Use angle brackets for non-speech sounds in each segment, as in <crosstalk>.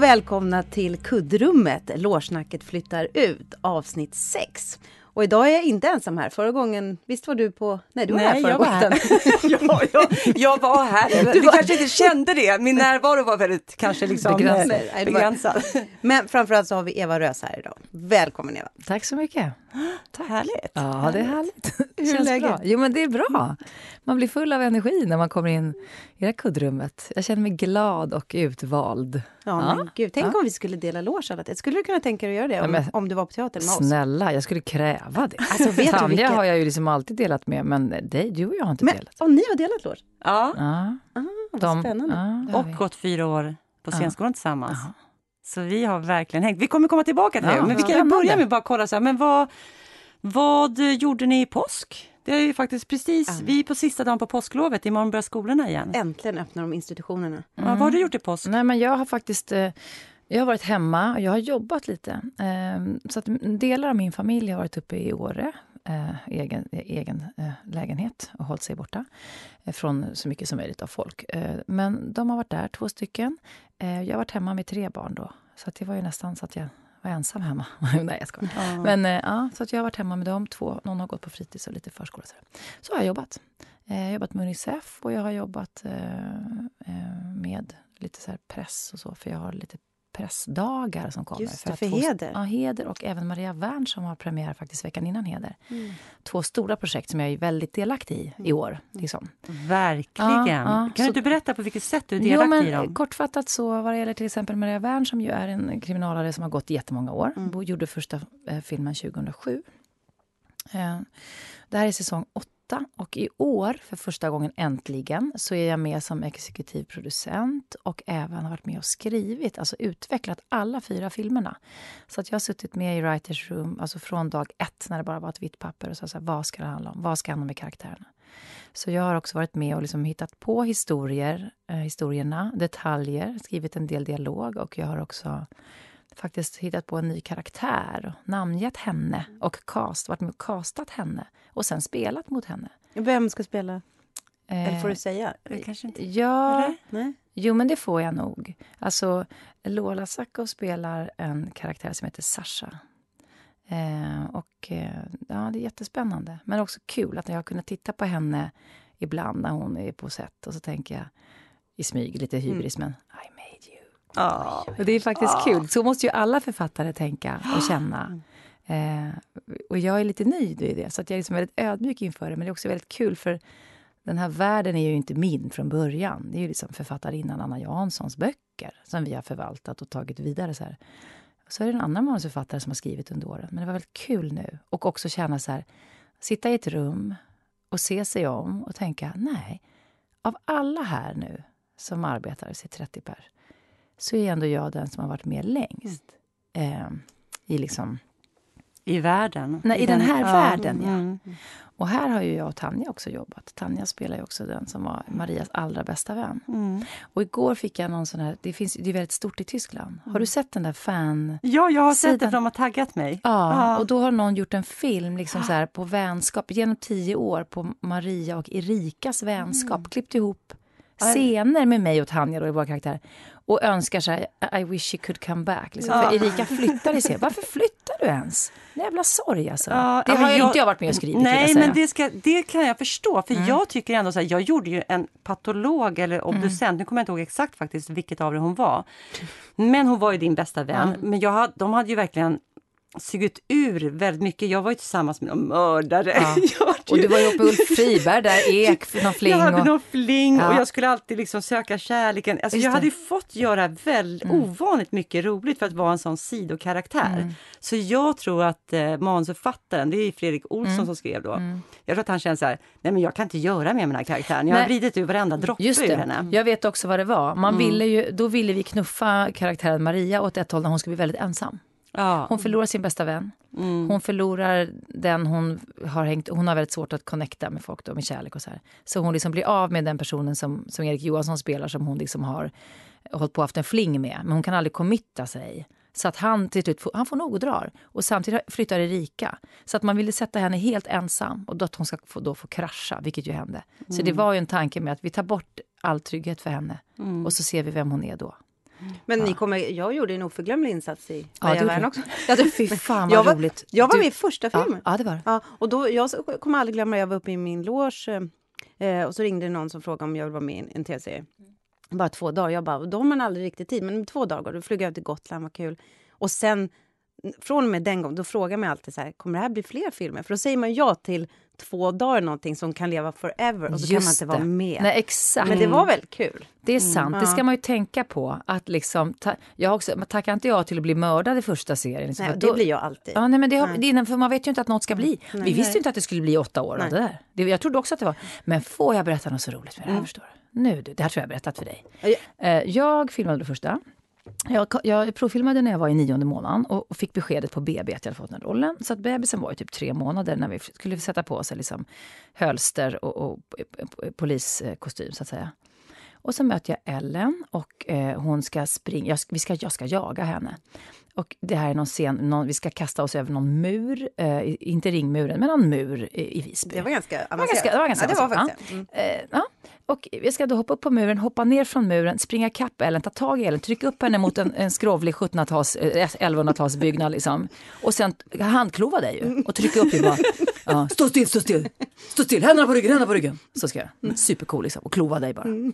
Och välkomna till kuddrummet. Lårsnacket flyttar ut, avsnitt 6. Och idag är jag inte ensam här. Förra gången, visst var du på... Nej, du var Nej, här förra jag var gången. <laughs> här. ja, jag, jag var här. Du, var- kanske inte kände det. Min närvaro var väldigt kanske liksom Begränsad. begränsad. Men framförallt så har vi Eva Rös här idag. Välkommen Eva. Tack så mycket. Härligt. Ja, det är härligt. Hur är Känns läget? bra. Jo, men det är bra. Man blir full av energi när man kommer in i det här kuddrummet. Jag känner mig glad och utvald. Ja, Ja. men gud, tänk om vi skulle dela loge alla. Skulle du kunna tänka dig att göra det om, men- om du var på teatern med oss? Snälla, jag skulle kräva det. Alltså, vet Tanja vilket- har jag ju liksom alltid delat med, men dig, du och jag har inte Men delat. om ni har delat loge? Ja, Ja, Ah, vad de, spännande. ja, och gått fyra år på Ja. scenskolan tillsammans. Ja. Så vi har verkligen hängt. Vi kommer komma tillbaka till Ja, det. Men vi kan börja med att bara kolla så här, men vad, vad gjorde ni i påsk? Det är ju faktiskt precis, Ja. vi är på sista dagen på påsklovet, imorgon börjar skolorna igen. Äntligen öppnar de institutionerna. Ja, vad har du gjort i påsk? Nej, men jag har faktiskt eh, jag har varit hemma och jag har jobbat lite. Eh, så att delar av min familj har varit uppe i Åre, eh, egen, egen eh, lägenhet och hållit sig borta från så mycket som möjligt av folk. Men de har varit där, två stycken. Jag har varit hemma med tre barn då, så att det var ju nästan så att jag var ensam hemma. <laughs> Nej, jag skojar. Ja. Men eh, ja, så att jag har varit hemma med dem två. Någon har gått på fritids och lite förskola. Så, så har jag jobbat. Eh, jag har jobbat med Unicef och jag har jobbat eh, med lite så press och så, för jag har lite pressdagar som kommer. Just det, för två- Heder. Ja, Heder och även Maria Wern som har premiär faktiskt veckan innan Heder. Mm. Två stora projekt som jag är väldigt delaktig i i år. Liksom. Verkligen. Ja, ja, kan du så- inte berätta på vilket sätt du är Jo, delaktig men i dem? kortfattat så vad det gäller till exempel Maria Wern som ju är en kriminalare som har gått jättemånga år. Mm. Bo gjorde första eh, filmen 2007. Eh, det här är säsong 2008 och i år, för första gången äntligen, så är jag med som exekutiv producent och även har varit med och skrivit, alltså utvecklat alla fyra filmerna. Så att jag har suttit med i writers room, alltså från dag ett när det bara var ett vitt papper och sa så här, vad ska det handla om? Vad ska handla med karaktärerna? Så jag har också varit med och liksom hittat på historier, eh, historierna, detaljer, skrivit en del dialog och jag har också faktiskt hittat på en ny karaktär, och namngett henne och cast, varit med och castat henne och sen spelat mot henne. Vem ska spela? Eller Eh, får du säga? Det kanske inte... Ja, Eller? Nej? jo men det får jag nog. Alltså, Lola Sacco spelar en karaktär som heter Sasha. Eh, och eh, ja, det är jättespännande. Men också kul att jag har kunnat titta på henne ibland när hon är på set och så tänker jag i smyg, lite hybris, men made you. Ja. Och det är faktiskt kul. Så måste ju alla författare tänka och känna. Eh, och jag är lite nöjd i det, så att jag är liksom väldigt ödmjuk inför det. Men det är också väldigt kul, för den här världen är ju inte min från början. Det är ju liksom författarinnan Anna Janssons böcker som vi har förvaltat och tagit vidare. Så, här. så är det en annan manusförfattare som har skrivit under åren. Men det var väldigt kul nu. Och också känna så här, sitta i ett rum och se sig om och tänka, nej, av alla här nu som arbetar, sig 30 per, så är ändå jag den som har varit med längst. Eh, I liksom, I världen. Nej, i den här världen, ja. Mm. och här har ju jag och Tanja också jobbat. Tanja spelar ju också den som var Marias allra bästa vän. Mm. Och igår fick jag någon sån här, det, finns, det är väldigt stort i Tyskland. Har du sett den där fan... Ja, jag har sett det för de har taggat mig. Ja, Ja. och då har någon gjort en film liksom så här, på vänskap, genom tio år på Maria och Erikas vänskap. Klippt ihop scener med mig och Tanja, då, i våra karaktärer. Och önskar så här, I wish she could come back. Liksom. För Erika flyttar i scen. Varför flyttar du ens? En jävla sorg alltså. Ja, det ja, har jag, inte jag varit med och skrivit. Nej, men det, ska, det kan jag förstå. För jag tycker ändå så här, jag gjorde ju en patolog eller obducent, nu kommer jag inte ihåg exakt faktiskt vilket av det hon var. Men hon var ju din bästa vän. Men jag de hade ju verkligen sugit ur väldigt mycket. Jag var ju tillsammans med någon mördare. Ja. <laughs> Hade Och du var ju uppe med Ulf Friberg där, ek, <laughs> någon fling. jag hade och... någon fling Ja. och jag skulle alltid liksom söka kärleken. Alltså jag hade ju fått göra väldigt ovanligt mycket roligt för att vara en sån sidokaraktär. Mm. Så jag tror att eh, manusförfattaren, det är Fredrik Olsson Mm. som skrev då. Jag tror att han känner så här, nej men jag kan inte göra mer med den här karaktären. Jag har Nej. vridit ur varenda droppe Just ur henne. Jag vet också vad det var. Man ville ju, då ville vi knuffa karaktären Maria åt ett håll när hon skulle bli väldigt ensam. Ja. Hon förlorar sin bästa vän. Mm. Hon förlorar den hon har hängt... Hon har väldigt svårt att connecta med folk då, med kärlek och så här. Så hon liksom blir av med den personen som, som Erik Johansson spelar som hon liksom har hållit på haft en fling med. Men hon kan aldrig committa sig. Så att han till slut får, han får nog och drar. Och samtidigt flyttar Erika. Så att man ville sätta henne helt ensam och då att hon ska få, då få krascha, vilket ju hände. Så det var ju en tanke med att vi tar bort all trygghet för henne och så ser vi vem hon är då. Men ni kommer, jag gjorde en oförglömlig insats i Ja, Wern också. Ja, det, fy fan <laughs> vad Jag var, roligt. jag var Du- med i första ja, filmen. ja, det var. Ja, och då, jag kommer aldrig glömma, jag var uppe i min loge eh, och så ringde någon som frågade om jag ville vara med i en, en tv-serie. Bara två dagar. Jag bara, då har man aldrig riktigt tid, men två dagar. Då flög jag till Gotland, vad kul. Och sen, från och med den gången, då frågar man alltid så här, kommer det här bli fler filmer? För då säger man ja till två dagar någonting som kan leva forever och så kan man Just inte vara det. med. Nej, exakt. Men det var väldigt kul. Det är sant, det ska man ju tänka på. Att liksom, ta, jag också, men tackar inte jag till att bli mördad i första serien. Liksom, Nej, för det då- blir jag alltid. Ja, nej, men det, har, det är, för man vet ju inte att något ska bli. Vi visste Nej. ju inte att det skulle bli åtta år av Nej. det där. Det, jag trodde också att det var. Men får jag berätta något så roligt med det här? Mm. Förstår du? Nu du, det här tror jag har berättat för dig. Eh, Jag filmade det första. Jag, jag provfilmade när jag var i nionde månaden och fick beskedet på BB att jag hade fått den rollen. Så att bebisen var ju typ tre månader när vi skulle sätta på oss liksom hölster och, och, och poliskostym så att säga. Och så möter jag Ellen och eh, hon ska springa, jag, vi ska, jag ska jaga henne. Och det här är någon scen, någon, vi ska kasta oss över någon mur, eh, inte ringmuren, men någon mur i, i Visby. Det var ganska Det var avancerat. ganska, det var ganska ja, det var avancerat, faktiskt mm. ja. Eh, ja. Och jag ska då hoppa upp på muren, hoppa ner från muren, springa ikapp Ellen, ta tag i Ellen, trycka upp henne mot en, <laughs> en skrovlig 1700-tals, eh, 1100-talsbyggnad liksom. Och sen handklova dig ju och trycka upp dig bara. Ja, stå still, stå still, stå still, händerna på ryggen, händerna på ryggen. Så ska jag. Mm, Supercool liksom, och klova dig bara.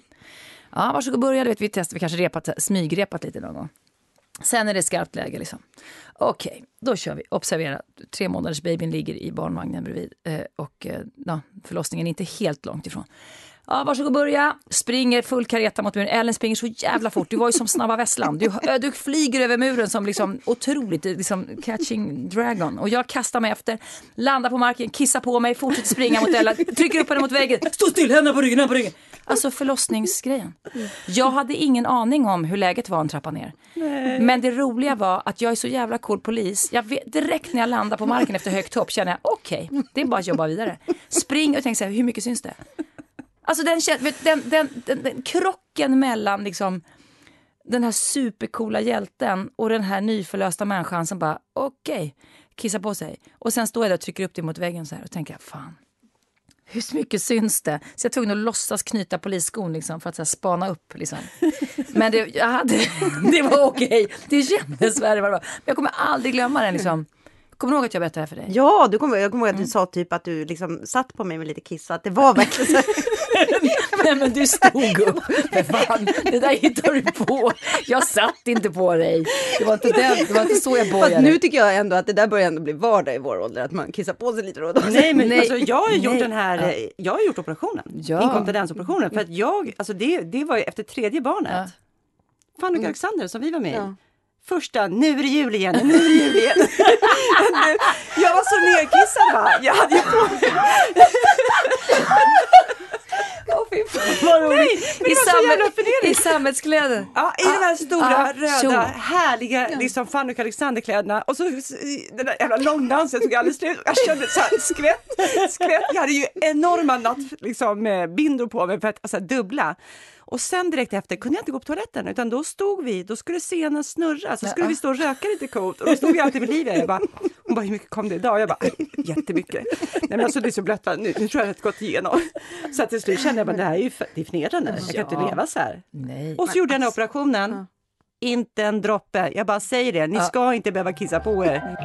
Ja, varsågod börja, du vet, vi testar, vi kanske repat, smygrepat lite någon gång. Sen är det skarpt läge. Liksom. Okej, då kör vi. Observera, tre månaders babyn ligger i barnvagnen bredvid eh, och eh, ja, förlossningen är inte helt långt ifrån. Ja, varsågod börja. Springer full kareta mot muren. Ellen springer så jävla fort. Du var ju som Snabba Vesslan. Du, du flyger över muren som liksom otroligt, liksom catching dragon. Och jag kastar mig efter, landar på marken, kissar på mig, fortsätter springa mot Ellen, trycker upp henne mot väggen. Stå still, händerna på ryggen, händerna på ryggen. Alltså förlossningsgrejen. Jag hade ingen aning om hur läget var en trappa ner. Men det roliga var att jag är så jävla cool polis. Jag vet, direkt när jag landar på marken efter högt hopp känner jag okej, det är bara att jobba vidare. Spring och tänk så här, hur mycket syns det? Alltså den, kän- den, den, den, den krocken mellan liksom den här supercoola hjälten och den här nyförlösta människan som bara okej, okay, kissar på sig. Och sen står jag där och trycker upp det mot väggen så här och tänker fan, hur mycket syns det? Så jag tog nog låtsas knyta polisskon liksom, för att så här, spana upp. Liksom. Men det, jag hade, <laughs> det var okej. Okay. Det kändes värre. Men jag kommer aldrig glömma den. Liksom. Kommer du ihåg att jag berättade det här för dig? Ja, du kommer, jag kommer ihåg Mm. att du sa typ att du liksom satt på mig med lite kiss, att det var verkligen så. <laughs> Nej men du stod upp. För fan, det där hittar du på. Jag satt inte på dig. Det var inte, den, det var inte så jag Fast bojade. nu tycker jag ändå att det där börjar ändå bli vardag i vår ålder, att man kissar på sig lite då och då. Nej, men Nej. Alltså, jag har gjort Nej. den här, eh, jag har gjort operationen. Ja. Inkontinensoperationen. För att jag, alltså det, det var ju efter tredje barnet. Ja. Fanny och Alexander som vi var med i. Ja. Första, nu är det jul igen, nu är det jul igen. Nu- <laughs> jag var så nerkissad va. Jag hade ju på mig <laughs> vad roligt. Nej, jävla förnedrande. I sammets-kläder. Ja, i de här stora ah, röda kjol. härliga liksom Fanny och Alexander-kläderna och så den där jävla långdansen tog aldrig slut. Jag kände så här skvätt, skvätt. Jag hade ju enorma natt, liksom, eh, bindor på mig för att alltså, dubbla. Och sen direkt efter kunde jag inte gå på toaletten utan då stod vi, då skulle scenen snurra, så skulle vi stå och röka lite coolt och då stod jag alltid med Livia. Jag bara, hon bara, hur mycket kom det idag? Jag bara, jättemycket. Nej men alltså det är så blött, nu, nu tror jag att det gått igenom. Så att till slut kände jag bara, det här är ju för, det är förnedrande, jag kan inte leva så här. Nej. Och så gjorde jag den här operationen. Inte en droppe. Jag bara säger det, ni ska inte behöva kissa på er.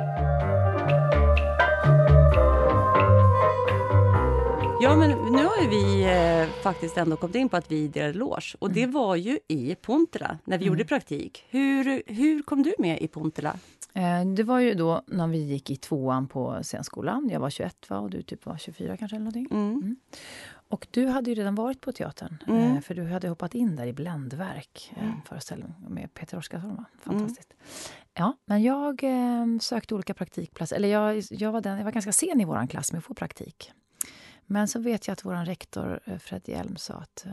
Ja, men nu har vi eh, faktiskt ändå kommit in på att vi delade loge. Och det var ju i Pontela, när vi gjorde praktik. Hur, hur kom du med i Pontela? Eh, Det var ju då när vi gick i tvåan på scenskolan. Jag var 21 va? och du typ var 24 kanske eller någonting. Mm. Och du hade ju redan varit på teatern. Mm. eh, För du hade hoppat in där i Bländverk. eh, En föreställning med Peter Oskarsson. Va? Fantastiskt. Ja, men jag eh, sökte olika praktikplatser. Eller jag, jag, var den, jag var ganska sen i vår klass med att få praktik. Men så vet jag att vår rektor eh, Fred Hjelm sa att eh,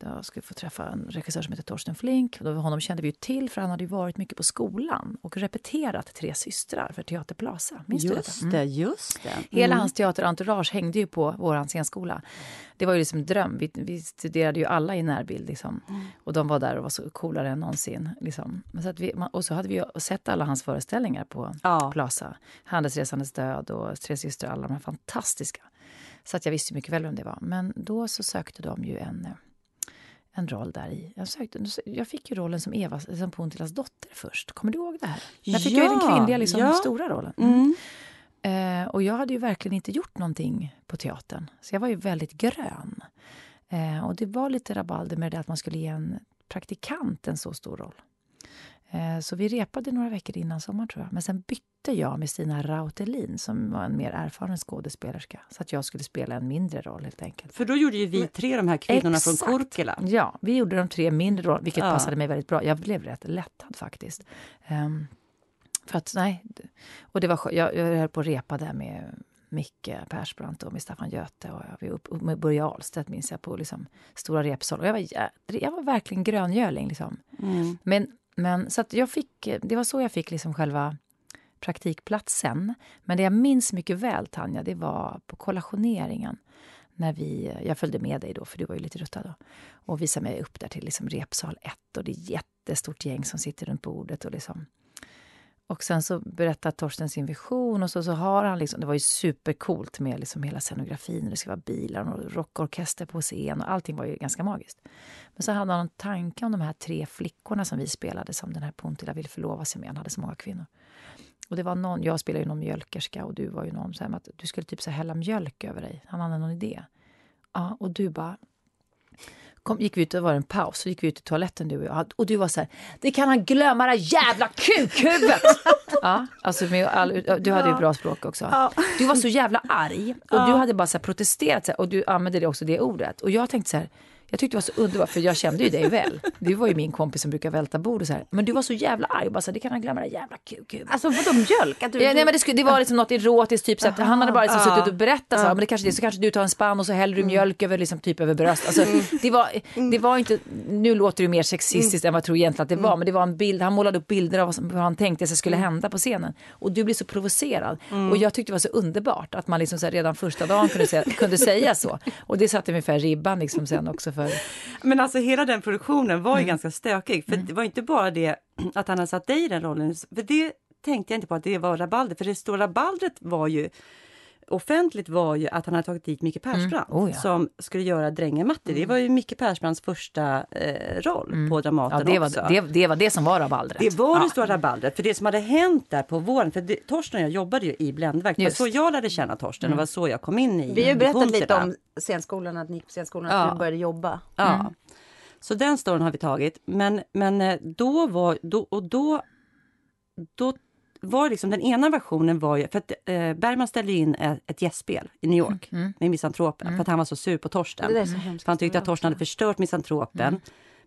jag skulle få träffa en regissör som heter Torsten Flink. Och honom kände vi ju till för han hade varit mycket på skolan och repeterat Tre systrar för Teater Plaza. Minns du? Just Mm. det, just det. Hela hans teaterentourage hängde ju på vår scenskola. Det var ju liksom en dröm. Vi, vi studerade ju alla i närbild. Liksom. Och de var där och var så coolare än någonsin. Liksom. Så vi, och så hade vi sett alla hans föreställningar på Ja. Plaza. Handelsresandes död och Tre systrar, alla de här fantastiska. Så att jag visste mycket väl vem det var. Men då så sökte de ju en, en roll där i. Jag, sökte, jag fick ju rollen som Eva, som Puntilas dotter först. Kommer du ihåg det här? Där fick ja, jag den kvinnliga, liksom, ja. stora rollen. Mm. Mm. Eh, och jag hade ju verkligen inte gjort någonting på teatern. Så jag var ju väldigt grön. Eh, och det var lite rabalder med det att man skulle ge en praktikant en så stor roll. Eh, så vi repade några veckor innan sommaren tror jag. Men sen bytte jag med Stina Rautelin som var en mer erfaren skådespelerska. Så att jag skulle spela en mindre roll helt enkelt. För då gjorde ju vi tre de här kvinnorna Exakt. från Kurkela. Ja, vi gjorde de tre mindre roller, vilket ja. passade mig väldigt bra. Jag blev rätt lättad faktiskt. Um, för att, nej. Och det var, jag, jag höll på att repa där med Micke Persbrandt och med Staffan Göte och upp, med Börje Ahlstedt minns jag på liksom stora repsal. Och jag, var, jag var verkligen gröngöling. Liksom. Mm. Men men, så jag fick, det var så jag fick liksom själva praktikplatsen. Men det jag minns mycket väl, Tanja, det var på kollationeringen. När vi, jag följde med dig då, för du var ju lite ruttad då. Och visade mig upp där till liksom repsal 1 och det är ett jättestort gäng som sitter runt bordet. Och liksom, och sen så berättar Torsten sin vision och så, så har han liksom, det var ju supercoolt med liksom hela scenografin, det ska vara bilar och rockorkester på scen och allting var ju ganska magiskt. Men så hade han en tanke om de här tre flickorna som vi spelade som den här Puntila vill förlova sig med, han hade så många kvinnor. Och det var någon, jag spelade ju någon mjölkerska och du var ju någon så här, att du skulle typ så hälla mjölk över dig. Han hade någon idé. Ja, och du bara, kom, gick vi ut, och var en paus, så gick vi ut i toaletten du och jag. Och du var så här, det kan han glömma det jävla kukhuvudet! <laughs> ja, alltså med all, du hade ju bra språk också. Ja. Du var så jävla arg och ja. du hade bara så protesterat så här, och du använde det också det ordet. Och jag tänkte så här, jag tyckte det var så underbart, för jag kände ju dig väl. Du var ju min kompis som brukar välta bord och så här. Men du var så jävla arg. Bara så, det kan han glömma, det jävla kuk. Alltså vadå mjölk? Att du, ja, nej, men det, skulle, det var liksom något erotiskt, typ så att han hade bara liksom suttit och berättat så, men det kanske det, så kanske du tar en spann och så häller du mm. mjölk över, liksom, typ över bröst. Alltså, mm. det, var, mm. det var inte, nu låter det mer sexistiskt än vad jag tror egentligen att det var, men det var en bild, han målade upp bilder av vad han tänkte sig skulle hända på scenen. Och du blev så provocerad. Och jag tyckte det var så underbart att man liksom så här, redan första dagen kunde säga, kunde säga så. Och det satte ungefär ribban liksom sen också för... Men alltså hela den produktionen var ju mm. ganska stökig. För mm. det var inte bara det att han hade satt dig i den rollen. För det tänkte jag inte på att det var rabalder. För det stora rabaldret var ju offentligt var ju att han hade tagit dit Micke Persbrandt mm. oh, ja. som skulle göra Drängen Matti. Mm. Det var ju Micke Persbrandts första eh, roll mm. på Dramaten ja, det också. Var, det, det, var det som var rabaldret. Det var ja. det stora rabaldret. För det som hade hänt där på våren, för det, Torsten och jag jobbade ju i Bländverk. Det var så jag lärde känna Torsten mm. och var så jag kom in i Vi har ju berättat lite om scenskolan, att ni gick på scenskolan, ja. att du började jobba. Ja. Mm. Så den storyn har vi tagit. Men, men eh, då var, då, och då, då var liksom den ena versionen var ju, för att eh, Bergman ställde in ett, ett gästspel i New York mm. mm. med Misantropen mm. för att han var så sur på Torsten. Det för han tyckte att Torsten hade förstört Misantropen. Mm.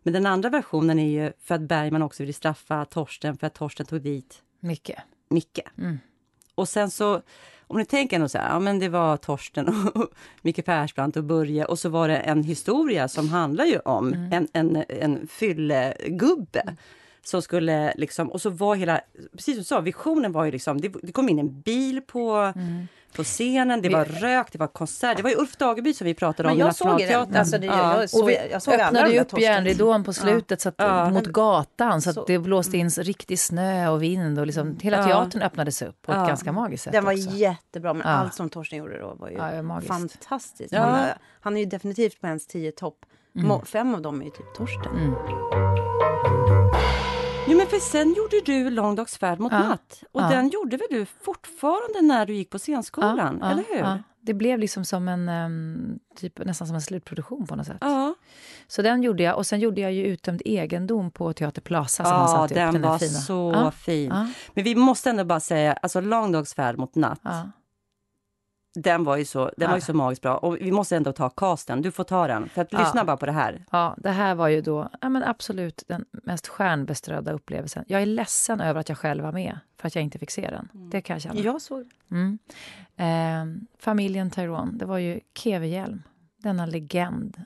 Men den andra versionen är ju för att Bergman också ville straffa Torsten för att Torsten tog dit Micke. Micke. Mm. Och sen så om ni tänker så här, ja men det var Torsten och <laughs> Micke Persbrandt och Börje och så var det en historia som handlar ju om mm. en, en, en fyllegubbe. Mm. Som skulle liksom, och så var hela, precis som du sa, visionen var ju liksom, det, det kom in en bil på mm på scenen, det var rök, det var konsert. Det var ju Ulf Dageby som vi pratade om i Nationalteatern. Alltså det, ja. jag, såg, jag såg öppnade upp järnridån på slutet ja. så att, ja. mot gatan så att så. det blåste in riktig snö och vind och liksom, hela teatern öppnades upp på ett ganska magiskt sätt. Den var också. jättebra, men allt som Torsten gjorde då var ju var fantastiskt. Han, han, är ju definitivt på ens tio topp. Mm. Fem av dem är ju typ Torsten. Mm. Jo, men för sen gjorde du Långdagsfärd mot ja. natt. Och ja. den gjorde väl du fortfarande när du gick på scenskolan, ja, eller hur? Det blev liksom som en, um, typ, nästan som en slutproduktion på något sätt. Så den gjorde jag. Och sen gjorde jag ju Uttömd egendom på Teater Plaza. Som ja, den, den var fina. så fin. Men vi måste ändå bara säga, alltså Långdagsfärd mot natt den var ju så, den var ju så magiskt bra. Och vi måste ändå ta casten. Du får ta den. För att lyssna bara på det här. Ja, det här var ju då ja, men absolut den mest stjärnbeströdda upplevelsen. Jag är ledsen över att jag själv var med, för att jag inte fick se den. Mm. Det kan jag känna. Jag såg mm. eh, Familjen Tyrone, det var ju Keve Hjelm, denna legend.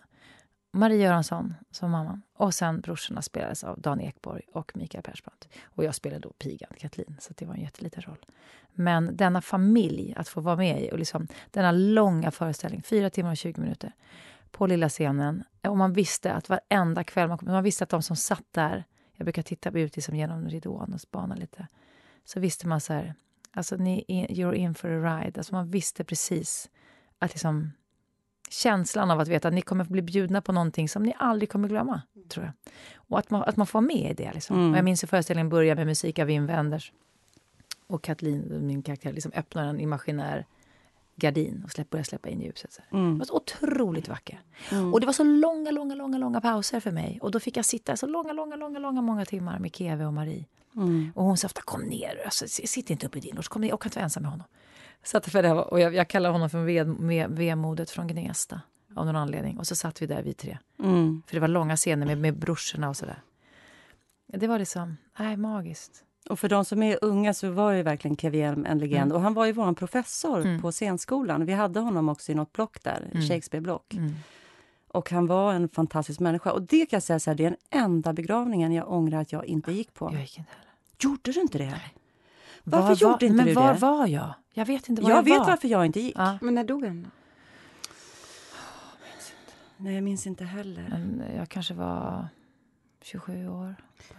Marie Göransson som mamma. Och sen brorsorna spelades av Dan Ekborg och Mikael Persbrandt. Och jag spelade då pigan Katlin, så det var en jätteliten roll. Men denna familj att få vara med i och liksom, denna långa föreställning, fyra timmar och 20 minuter, på lilla scenen. Och man visste att varenda kväll, man, man visste att de som satt där, jag brukar titta ut liksom genom ridån och spana lite, så visste man så här, alltså ni, you're in for a ride. Alltså man visste precis att liksom, känslan av att veta att ni kommer bli bjudna på någonting som ni aldrig kommer glömma. tror jag. Och att man, att man får vara med i det. Liksom. Mm. Och jag minns hur föreställningen började med musik av Wim Wenders. Och Kathleen, min karaktär, liksom öppnar en imaginär gardin och släpp, börjar släppa in ljuset. Så. Mm. Det var så otroligt vackert. Och det var så långa, långa, långa, långa pauser för mig. Och då fick jag sitta så långa, långa, långa, långa många timmar med Keve och Marie. Mm. Och hon sa ofta kom ner, alltså, sitt inte uppe i din loge, kom ner, jag kan inte vara ensam med honom. Så att för det var, och jag, jag kallar honom för vemodet från Gnesta av någon anledning. Och så satt vi där vi tre. Mm. För det var långa scener med, med brorsorna och sådär. Det var liksom, nej, magiskt. Och för de som är unga så var ju verkligen Kevin Hjelm en legend. Mm. Och han var ju vår professor Mm. på scenskolan. Vi hade honom också i något block där, Mm. Shakespeare-block. Mm. Och han var en fantastisk människa. Och det kan jag säga så här, det är den enda begravningen jag ångrar att jag inte gick på. Jag gick inte heller. Gjorde du inte det? Nej. Varför Var- var- gjorde inte men du var det? var jag? Jag vet inte var Jag jag, vet var. varför jag inte gick. Ja, Men när dog han? Nej, jag minns inte heller. men jag kanske var 27 år.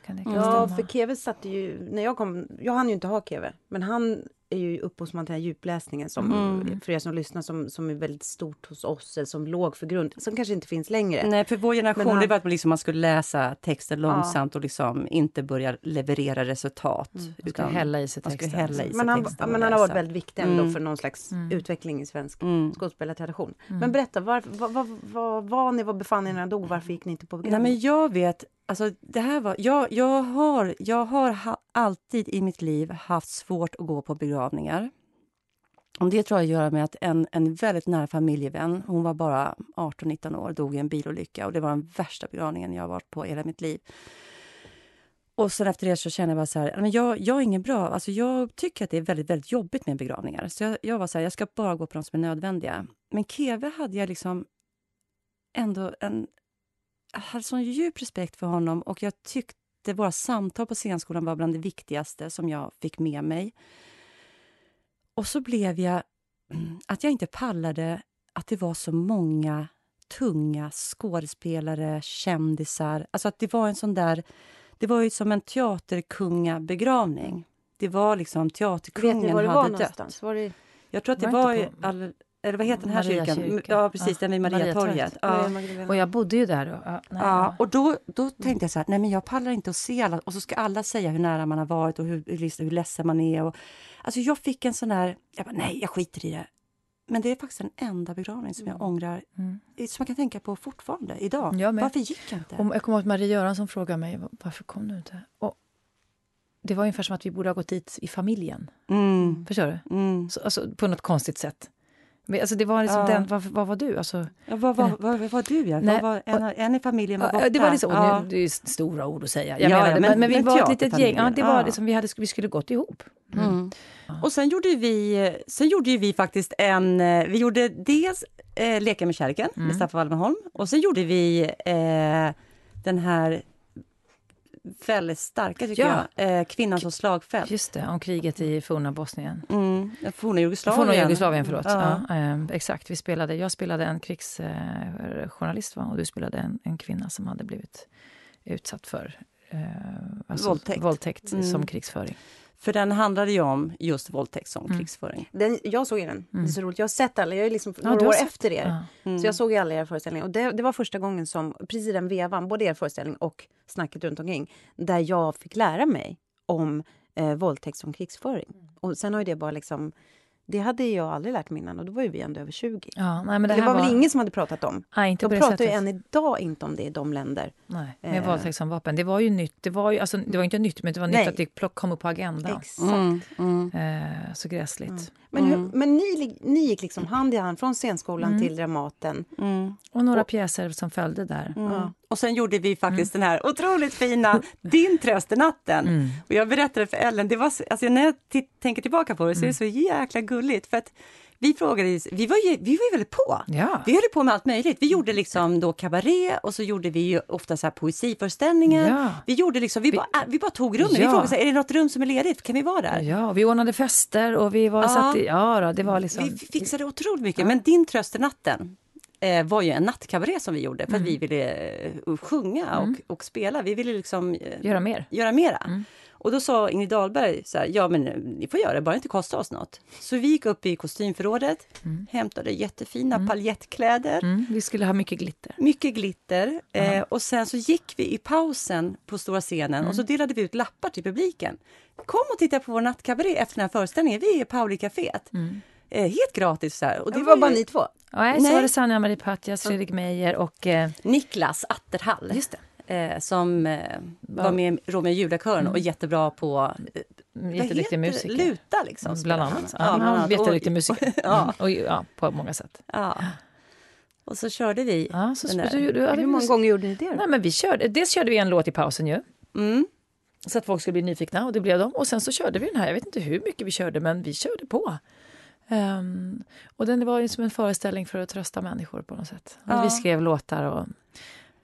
Kan det kan Ja, stämma? för Keve satte ju... När jag kom... Jag hann ju inte ha Keve, men han är ju upphovsman till den här djupläsningen som, Mm. för er som lyssnar, som, som är väldigt stort hos oss, eller som låg för grund, som kanske inte finns längre. Nej, för vår generation Men han- det var att man, liksom, man skulle läsa texten långsamt och liksom inte börja leverera resultat. Man ska utan hälla i sig man texten. hälla i sig Men han, texten men han har varit väldigt viktig ändå Mm. för någon slags Mm. utveckling i svensk Mm. skådespelartradition. Men berätta, var, vad, vad, vad var ni? Var befann ni er när han dog? Varför gick ni inte på Nej, begravning? men jag vet, alltså det här var, jag, jag har, jag har ha, alltid i mitt liv haft svårt att gå på begravningar. Och det tror jag gör med att en, en väldigt nära familjevän, hon var bara 18-19 år, dog i en bilolycka och det var den värsta begravningen jag har varit på i hela mitt liv. Och sen efter det så kände jag bara så här, men jag, jag är ingen bra, alltså jag tycker att det är väldigt, väldigt jobbigt med begravningar. Så jag, jag var så här, jag ska bara gå på de som är nödvändiga. Men Keve hade jag liksom ändå en hade sån djup respekt för honom och jag tyckte våra samtal på scenskolan var bland det viktigaste som jag fick med mig. Och så blev jag <clears throat> att jag inte pallade att det var så många tunga skådespelare, kändisar. Alltså att det var en sån där... Det var ju som en teaterkungabegravning. Det var liksom Vet ni teaterkungen var det var hade dött. någonstans? Var det Jag tror att det Var var, i all, eller vad heter den här Maria kyrkan? kyrka. Ja, precis, Ja, den vid Mariatorget. Mariatorget. Ja. Och jag bodde ju där då. Ja, Ja, och då, då tänkte jag så här, nej men jag pallar inte att se alla. Och så ska alla säga hur nära man har varit och hur, hur, hur ledsen man är. Och, alltså jag fick en sån här, jag bara, nej jag skiter i det. Men det är faktiskt den enda begravning som jag ångrar, Mm. som jag kan tänka på fortfarande idag. Jag med. Varför gick jag inte? Och jag kommer ihåg att Marie Göransson frågade mig varför kom du inte. Och det var ungefär som att vi borde ha gått dit i familjen. Mm, Förstår du? mm. Så, alltså, på något konstigt sätt. Alltså, det var liksom Ja. den, vad, vad var du? Alltså, Ja, vad, vad, vad, vad var du? Ja? Nej, var, en, en i familjen var borta. Det var liksom, Ja. nu, det är stora ord att säga. Ja, Jag ja, det, men- men, vi var ett litet gäng. Ja, det var liksom, vi, hade, vi skulle gått ihop. Mm. Och sen gjorde vi, sen gjorde vi faktiskt en, eh, vi gjorde dels eh, Leka med kärleken Mm. med Staffan Wallenholm och sen gjorde vi eh, den här väldigt starka tycker Ja. jag, eh, Kvinnan som slagfält. Just det, om kriget i forna Bosnien. Mm, forna Jugoslavien. Forna Jugoslavien, förlåt. Ja. Ja. eh, exakt, vi spelade, jag spelade en krigsjournalist va? och du spelade en, en kvinna som hade blivit utsatt för eh, alltså, Våldtäkt. våldtäkt Mm. som krigsföring. För den handlade ju om just våldtäkt som Mm. krigsföring. Den, jag såg ju den. Det är så roligt. Jag har sett alla. Jag är liksom Ja, några år sett- efter er. Ja. Mm. Så jag såg ju alla era föreställningar. Och det, det var första gången som, precis i den vevan, både er föreställning och snacket runt omkring, där jag fick lära mig om eh, våldtäkt som krigsföring. Och sen har ju det bara liksom, det hade jag aldrig lärt mig innan och då var ju vi ändå över 20. Ja, nej, men det, Det, var väl ingen som hade pratat om. Nej, inte De pratar ju än idag inte om det i de länder. Nej, med Eh. våldtäkt som vapen. Det var ju nytt. Det var, ju, alltså, det var inte nytt, men det var nytt Nej. att det plock, kom upp på agendan. Exakt. Mm, mm. Eh, så gräsligt. Men, hur, Mm. men ni, ni gick liksom hand i hand från scenskolan till Dramaten. Mm. Och några pjäser som följde där. Mm. Och sen gjorde vi faktiskt den här otroligt fina Din tröst är natten. Mm. Och jag berättade för Ellen, det var, så- alltså när jag tänker tillbaka på det så är det så jäkla gulligt. För att vi frågade, vi var ju, vi var ju väldigt på. Ja. Vi höll på med allt möjligt. Vi gjorde liksom då kabaré och så gjorde vi ju ofta så här poesiföreställningar. Ja. Vi gjorde liksom, vi, bara, vi bara tog rummen. Vi Ja. frågade, så här, är det något rum som är ledigt? Kan vi vara där? Ja, vi ordnade fester och vi var Ja. satt i... Ja, då, det var liksom... Vi fixade otroligt mycket. Men Din tröst är natten eh, var ju en nattkabaré som vi gjorde för att Mm. vi ville eh, sjunga och, och spela. Vi ville liksom eh, Göra mer. göra mera. Mm. Och då sa Ingrid Dahlberg så här, ja men eh, ni får göra det, bara det inte kostar oss något. Så vi gick upp i kostymförrådet, hämtade jättefina paljettkläder, Mm, vi skulle ha mycket glitter. mycket glitter. Eh, och sen så gick vi i pausen på stora scenen och så delade vi ut lappar till publiken. Kom och titta på vår nattkabaré efter den här föreställningen. Vi är i Pauli Caféet. Eh, helt gratis. Så här. Och Det var bara ju ni två. Nej, så var det Sanja Marie Patjas, Fredrik Meijer och... Eh, Niklas Atterhall. just det. Eh, som eh, var med i Romeo och Julia-kören och jättebra på eh, vad Jätteduktig det? musiker. Luta liksom. Bland spelar annat. Ja, han bland var annat. jätteduktig Och- musiker. <laughs> Ja. Mm. Och, ja, på många sätt. Ja. Och så körde vi Ja, så, den där. du, du, Hur många gånger gjorde ni det? då? Nej, men vi körde, dels körde vi en låt i pausen ju. Mm. Så att folk skulle bli nyfikna och det blev de. Och sen så körde vi den här, jag vet inte hur mycket vi körde men vi körde på. Ehm, och den var ju som en föreställning för att trösta människor på något sätt. Ja. Vi skrev låtar och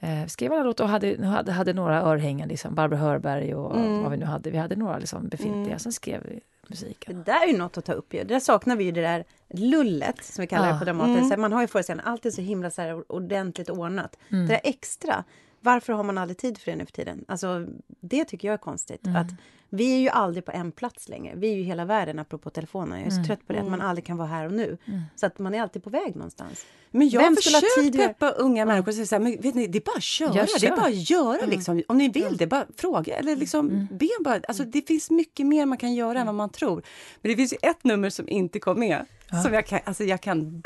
eh, skrev alla låtar och hade, hade, hade några örhängen, liksom, Barbro Hörberg och Mm. vad vi nu hade. Vi hade några liksom, befintliga, sen skrev vi musiken. Det där är ju något att ta upp ju. Det där saknar vi ju det där lullet som vi kallar det Ja. på Dramaten. Så man har ju föreställningen, allt är så himla så här ordentligt ordnat. Mm. Det där extra, varför har man aldrig tid för det nu för tiden? Alltså, det tycker jag är konstigt. Mm. Att vi är ju aldrig på en plats längre. Vi är ju hela världen, apropå telefonen. Jag är så Mm. trött på det, att man aldrig kan vara här och nu. Så att man är alltid på väg någonstans. Men jag Vem skulle ha tid peppa unga människor och säga så här, men vet ni, det är bara att köra. Ja, Det är bara att göra liksom. Om ni vill det, bara fråga eller liksom be bara. Alltså det finns mycket mer man kan göra än vad man tror. Men det finns ju ett nummer som inte kom med. Som jag kan, alltså jag kan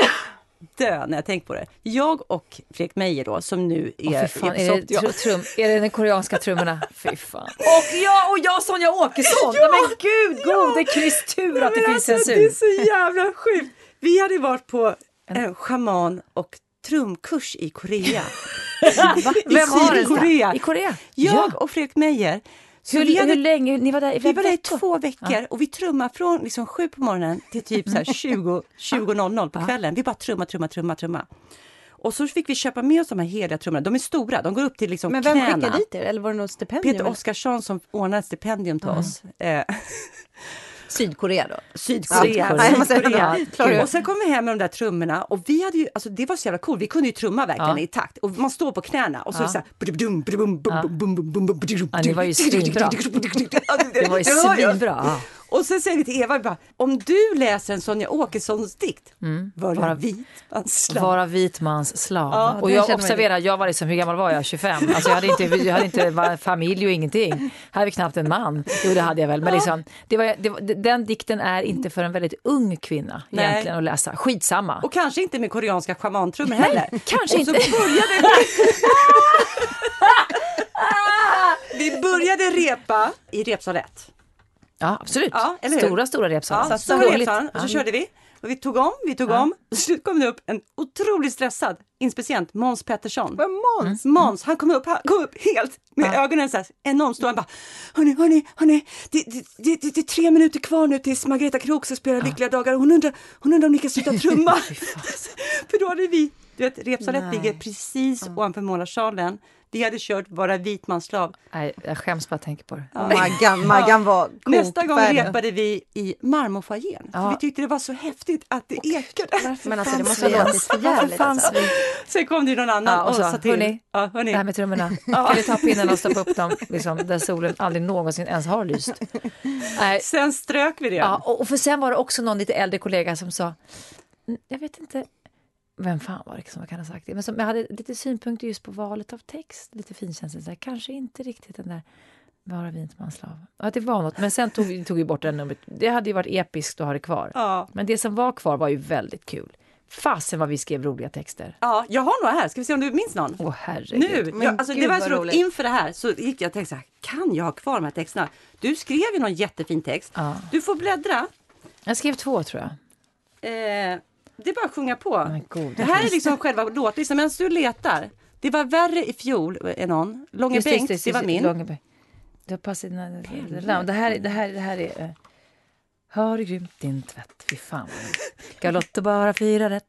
dö när jag tänker på det. Jag och Fredrik Meijer då, som nu är... Åh, fan, är, är, det, ja. trum, är det den koreanska trummorna? <laughs> Fy fan. Och jag och jag Sonja Åkesson! Nej, men gud gode Krist tur att det finns alltså, censur. Det är så jävla sjukt. Vi hade varit på en schaman och trumkurs i Korea. <laughs> Vem har den? Sydkorea. I Korea? Jag och Fredrik Meijer. Så Hur, vi, hade, hur länge? Ni var där i vi var där i två veckor och vi trummade från liksom sju på morgonen till typ så här <laughs> 20 20.00 på kvällen. Vi bara trumma, trumma, trumma, trumma. Och så fick vi köpa med oss de här heliga trummorna. De är stora, de går upp till liksom Men vem knäna. skickade dit er? Eller var det något stipendium? Peter Oskarsson som ordnade ett stipendium till oss. Eh, <laughs> Sydkorea då? Sydkorea. Ja, Sydkorea. klara ut. Och sen kom vi hem med de där trummorna och vi hade ju, alltså det var så jävla coolt, vi kunde ju trumma verkligen Ja. i takt och man står på knäna och så Ja. är det så här, badum, Ja, ni var ju svinbra. Ja, Det var ju svinbra. Och sen säger vi till Eva, bara, om du läser en Sonja Åkessons dikt, vara Vara- vit mans slav. Vara vit mans slav. Ja, och jag observerar, jag var liksom, hur gammal var jag? 25? Alltså jag hade inte, jag hade inte familj och ingenting. Här hade vi knappt en man. Jo, det hade jag väl. Men liksom, det var, det var, den dikten är inte för en väldigt ung kvinna Nej. egentligen att läsa. Skitsamma. Och kanske inte med koreanska schamantrummor heller. kanske och så inte. började vi... <laughs> vi började repa i repsal 1. Ja, absolut. Ja, eller hur? stora, stora repsalar. Ja, stora repsalen. Och så Ja. körde vi. Och vi tog om, vi tog om. Och så kom det upp en otroligt stressad inspicient, Måns Pettersson. Vad Måns? Måns, han kom upp, han kom upp helt med ögonen så här enormt stora. Han bara, hörni, hörni, hörni, det, det, det, det, det är tre minuter kvar nu tills Margareta Krook ska spela Lyckliga dagar. Hon undrar, hon undrar om ni kan sluta <laughs> trumma. <laughs> För då hade vi, du vet, repsalet Nej. ligger precis ovanför målarsalen. Vi hade kört Vara vit mans slav. Nej, jag skäms bara att tänka på det. Maggan, Maggan var Nästa gång repade vi i marmorfoajén. För Ja. vi tyckte det var så häftigt att det ekade. Men alltså det måste ha låtit ens? för Varför jävligt. fanns Alltså. Sen kom det någon annan Ja, och och sa, sa till. "Hörni, ja, hörni. Det här med trummorna. <laughs> Kan vi ta pinnen och stoppa upp dem liksom, där solen aldrig någonsin ens har lyst? Nej. Sen strök vi det. Ja, och och för sen var det också någon lite äldre kollega som sa, "Mm, jag vet inte, vem fan var det som kan ha sagt det? Men som, jag hade lite synpunkter just på valet av text, lite finkänsligt, så här, kanske inte riktigt den där vara vit man slav. Ja, det var något, men sen tog vi <laughs> tog vi bort den numret. Det hade ju varit episkt att ha det kvar. Ja. Men det som var kvar var ju väldigt kul. Fasen vad vi skrev roliga texter. ja, jag har några här. Ska vi se om du minns någon? Åh herregud. Nu, jag, alltså, det gud, var vad så roligt. roligt. Inför det här så gick jag och tänkte så här, kan jag ha kvar de här texterna? Du skrev ju någon jättefin text. Ja. Du får bläddra. Jag skrev två tror jag. Eh, det är bara att sjunga på. Gode det här är liksom själva låtlistan. Medan du letar. Det var värre i fjol är någon. Långe Just det, Bengt, just det var min. Långebänk. Det har passat dina- det här, det här, det här är... eh, Har du grymt din tvätt? Fy fan. Galotto bara fyra rätt.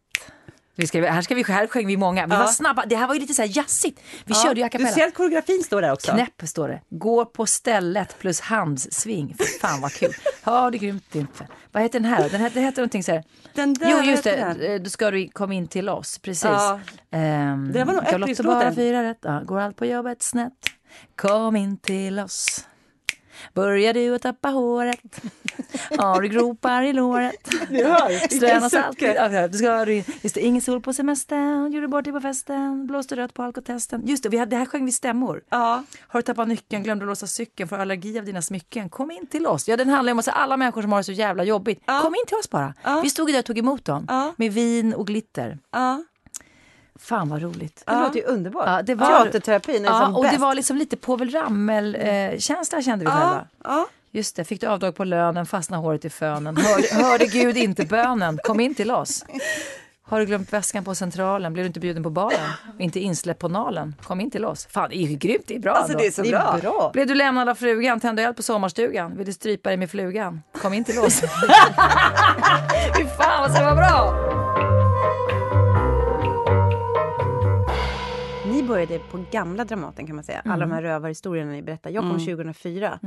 Vi ska, här, ska vi, här sjöng vi många. Vi Ja. var snabba. Det här var ju lite så här jazzigt. Vi Ja, körde ju a Du cappella. ser att koreografin står där också. Knäpp står det. Går på stället plus handsving. Fy fan vad kul. Har du grymt din tvätt? Vad heter den här? Den heter, den heter någonting så här. Den där Jo just det, Eh, då ska du komma in till oss. Precis. Ja. Ehm, Det var nog öppningslåten. bara fyra rätt. Ja, går allt på jobbet snett? Kom in till oss. Börjar du att tappa håret? <laughs> Har du gropar i låret? Du hör, Ströna salt. Ja, du ska, just det, ingen sol på semestern, gjorde bort dig på festen, blåste rött på alkotesten. Just det, vi hade, det här sjöng vi stämmor. Ja. Har du tappat nyckeln, glömde låsa cykeln, får allergi av dina smycken, kom in till oss. Ja, den handlar om att alla människor som har det så jävla jobbigt, Ja. kom in till oss bara. Ja. Vi stod där och tog emot dem med vin och glitter. Ja. Fan vad roligt. Det låter ju underbart. Ja, det var- Teaterterapin är Ja, som och det bäst. var liksom lite Povel Ramel-känsla kände vi Ja. själva. Ja. Just det, fick du avdrag på lönen, fastnade håret i fönen. Hörde, hörde Gud inte bönen, kom in till oss. Har du glömt väskan på centralen, blev du inte bjuden på baren? Inte insläppt på nalen, kom in till oss. Fan, det är ju grymt, det är bra Alltså ändå. det är så Det bra. är bra. Blev du lämnad av frugan, tände eld på sommarstugan, ville strypa dig med flugan, kom in till oss. <laughs> Fy fan vad det var bra! Började på gamla Dramaten kan man säga. Alla de här rövarhistorierna ni berättar. Jag kom 2004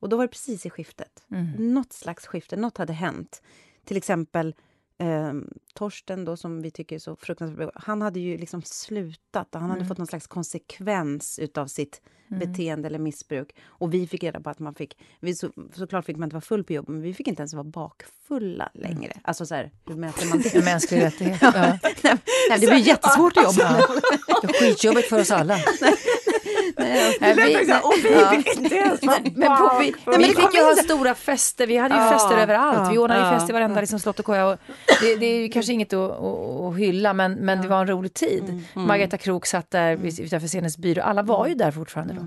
och då var det precis i skiftet. Något slags skifte, något hade hänt. Till exempel eh, Torsten då som vi tycker är så fruktansvärt. Han hade ju liksom slutat han hade fått någon slags konsekvens utav sitt beteende eller missbruk. Och vi fick reda på att man fick, vi så, såklart fick man inte vara full på jobbet men vi fick inte ens vara bakfulla längre. Alltså så här, hur <laughs> mäter man det? Mänsklig rättighet. Ja. <laughs> Nej, nej, det blir jättesvårt att jobba. Det är skitjobbigt för oss alla. <laughs> Nej, Det lät vi- och vi ja. fick inte ens <laughs> vara Men på, vi, fick ju ha stora fester. Vi hade ju fester överallt. Vi ordnade ju ja, fest i varenda liksom, slott och koja. Och det, det är ju kanske inget att, att, hylla, men, men det var en rolig tid. Margareta Krook satt där vid- utanför scenens byrå. Alla var ju där fortfarande då.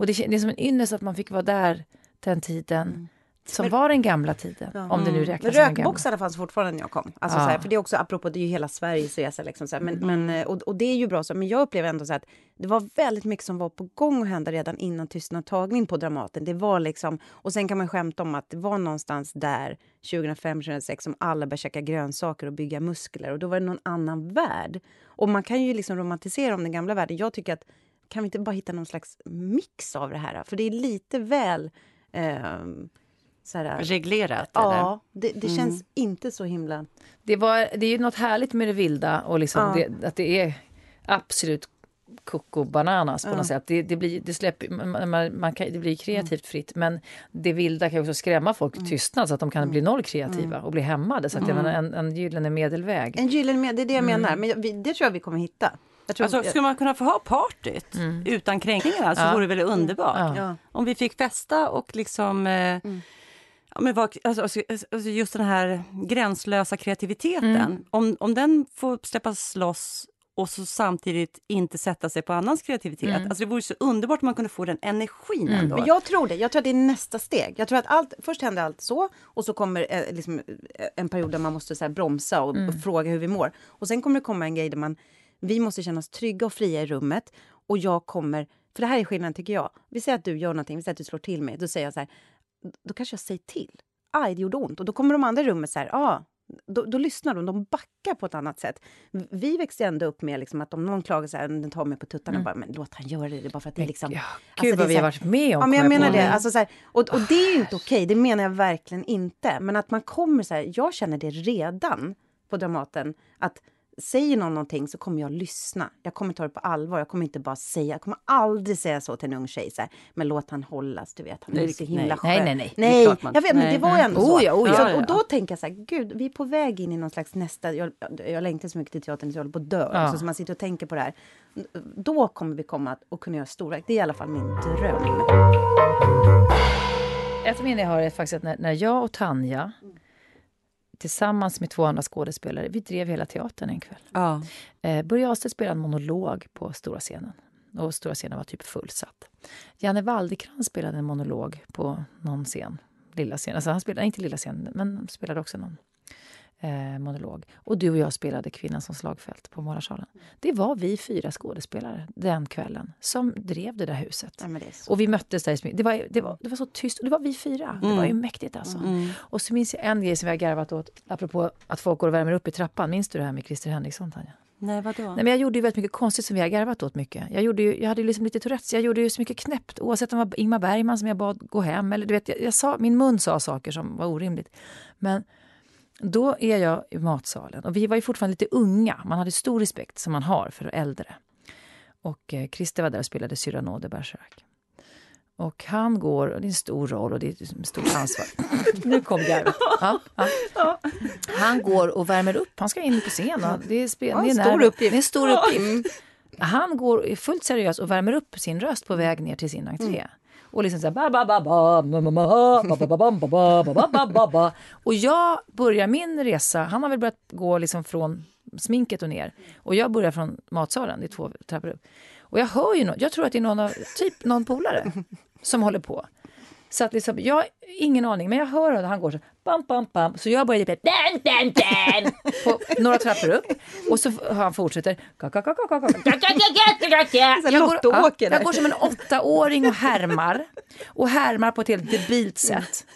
Och det, det är som en ynnest att man fick vara där den tiden. Som var den gamla tiden. Om det nu räknas Men rökboxarna fanns fortfarande när jag kom. Alltså, Ja. så här, för det är också apropå, det är ju hela Sveriges resa. Liksom, så här, men, men, eh, och, och det är ju bra så, men jag upplever ändå så att det var väldigt mycket som var på gång att hända redan innan Tystnad tagning på Dramaten. Det var liksom, och sen kan man skämta om att det var någonstans där 2005-2006 som alla började käka grönsaker och bygga muskler och då var det någon annan värld. Och man kan ju liksom romantisera om den gamla världen. Jag tycker att kan vi inte bara hitta någon slags mix av det här? För det är lite väl... så här, Reglerat eller? Ja, det, det känns inte så himla... Det, var, det är ju något härligt med det vilda och liksom Ja. det, att det är absolut koko bananas på något sätt. Det, det, blir, det, släpper, man, man, man kan, det blir kreativt fritt men det vilda kan ju också skrämma folk tystnad så att de kan bli noll kreativa och bli hämmade. Så att jag menar, en, en gyllene medelväg. En gyllene med, det är det jag menar. Men vi, det tror jag vi kommer hitta. Jag tror, Alltså, skulle man kunna få ha partyt utan kränkningar så Ja. vore det väl underbart. Ja. ja. Om vi fick festa och liksom... Eh, ja, men vad, alltså, alltså, alltså just den här gränslösa kreativiteten. Om, om den får släppas loss och så samtidigt inte sätta sig på annans kreativitet. Alltså, det vore så underbart om man kunde få den energin ändå. Men jag tror det. Jag tror att det är nästa steg. Jag tror att allt, först händer allt så och så kommer eh, liksom, eh, en period där man måste så här, bromsa och, och fråga hur vi mår. Och sen kommer det komma en grej där man, vi måste känna oss trygga och fria i rummet. Och jag kommer, för det här är skillnaden tycker jag. Vi säger att du gör någonting, vi säger att du slår till mig. Då säger jag så här, då kanske jag säger till. Aj, det gjorde ont. Och då kommer de andra i rummet så här, ah, då, då lyssnar de, de backar på ett annat sätt. Vi växte ändå upp med liksom att om någon klagar så här, den tar mig på tuttarna, bara, men låt han göra det, det är bara för att det är liksom... Ja, Alltså, Gud vad vi har varit med om. Ja, men jag menar på. det. Alltså, så här, och, och det är ju inte okej, det menar jag verkligen inte. Men att man kommer så här, jag känner det redan på Dramaten, att säger någon någonting så kommer jag lyssna. Jag kommer ta det på allvar. Jag kommer inte bara säga, jag kommer aldrig säga så till en ung tjej så här, men låt han hållas, du vet, han är Nej, så himla nej. skön. Nej, nej, nej. Är Nej, jag vet, men det nej. var ju ändå så. Oh ja, oh ja. Så-. Och då tänker jag så här, gud, vi är på väg in i någon slags nästa, jag, jag längtar så mycket till teatern så jag håller på att dö. Ja. Alltså, så man sitter och tänker på det här. Då kommer vi komma att och kunna göra storverk. Det är i alla fall min dröm. Ett minne jag har är faktiskt att när, när jag och Tanja tillsammans med två andra skådespelare, vi drev hela teatern en kväll. Ja. Eh, Börje Ahlstedt spelade en monolog på stora scenen. Och stora scenen var typ fullsatt. Janne Waldekrans spelade en monolog på någon scen. Lilla scen. Alltså han spelade, inte lilla scen, men spelade också någon eh, monolog. Och du och jag spelade Kvinnan som slagfält på Målarsalen. Det var vi fyra skådespelare den kvällen som drev det där huset. Ja, det. Och vi möttes där det var, det, var, det var så tyst det var vi fyra. Det var ju mäktigt alltså. Och så minns jag en grej som vi har garvat åt, apropå att folk går och värmer upp i trappan. Minns du det här med Christer Henriksson, Tanja? Nej, vadå? Nej, men jag gjorde ju väldigt mycket konstigt som vi har garvat åt mycket. Jag, gjorde ju, jag hade ju liksom lite Tourettes, jag gjorde ju så mycket knäppt. Oavsett om det var Ingmar Bergman som jag bad gå hem. Eller, du vet, jag, jag sa, min mun sa saker som var orimligt. Men då är jag i matsalen och vi var ju fortfarande lite unga. Man hade stor respekt som man har för äldre. Och eh, Christer var där och spelade Cyrano de Bergerac. Och han går, och det är en stor roll och det är ett stort ansvar. <laughs> nu kom garvet. Ja, ja. Han går och värmer upp, han ska in på scen. Det, är spel, Ja, det, är stor uppgift. det är en stor uppgift. Han går fullt seriös och värmer upp sin röst på väg ner till sin entré. Och liksom så här. Och jag börjar min resa, han har väl börjat gå liksom från sminket och ner. Och jag börjar från matsalen, det är två trappor upp. Och jag hör ju något, jag tror att det är någon av, typ någon polare som håller på. Så att liksom, jag har ingen aning, men jag hör honom, han går så bam, bam, bam. Så jag börjar typ den, den, den! På några trappor upp. Och så han fortsätter. Jag går, jag går som en åttaåring och härmar. Och härmar på ett helt debilt sätt.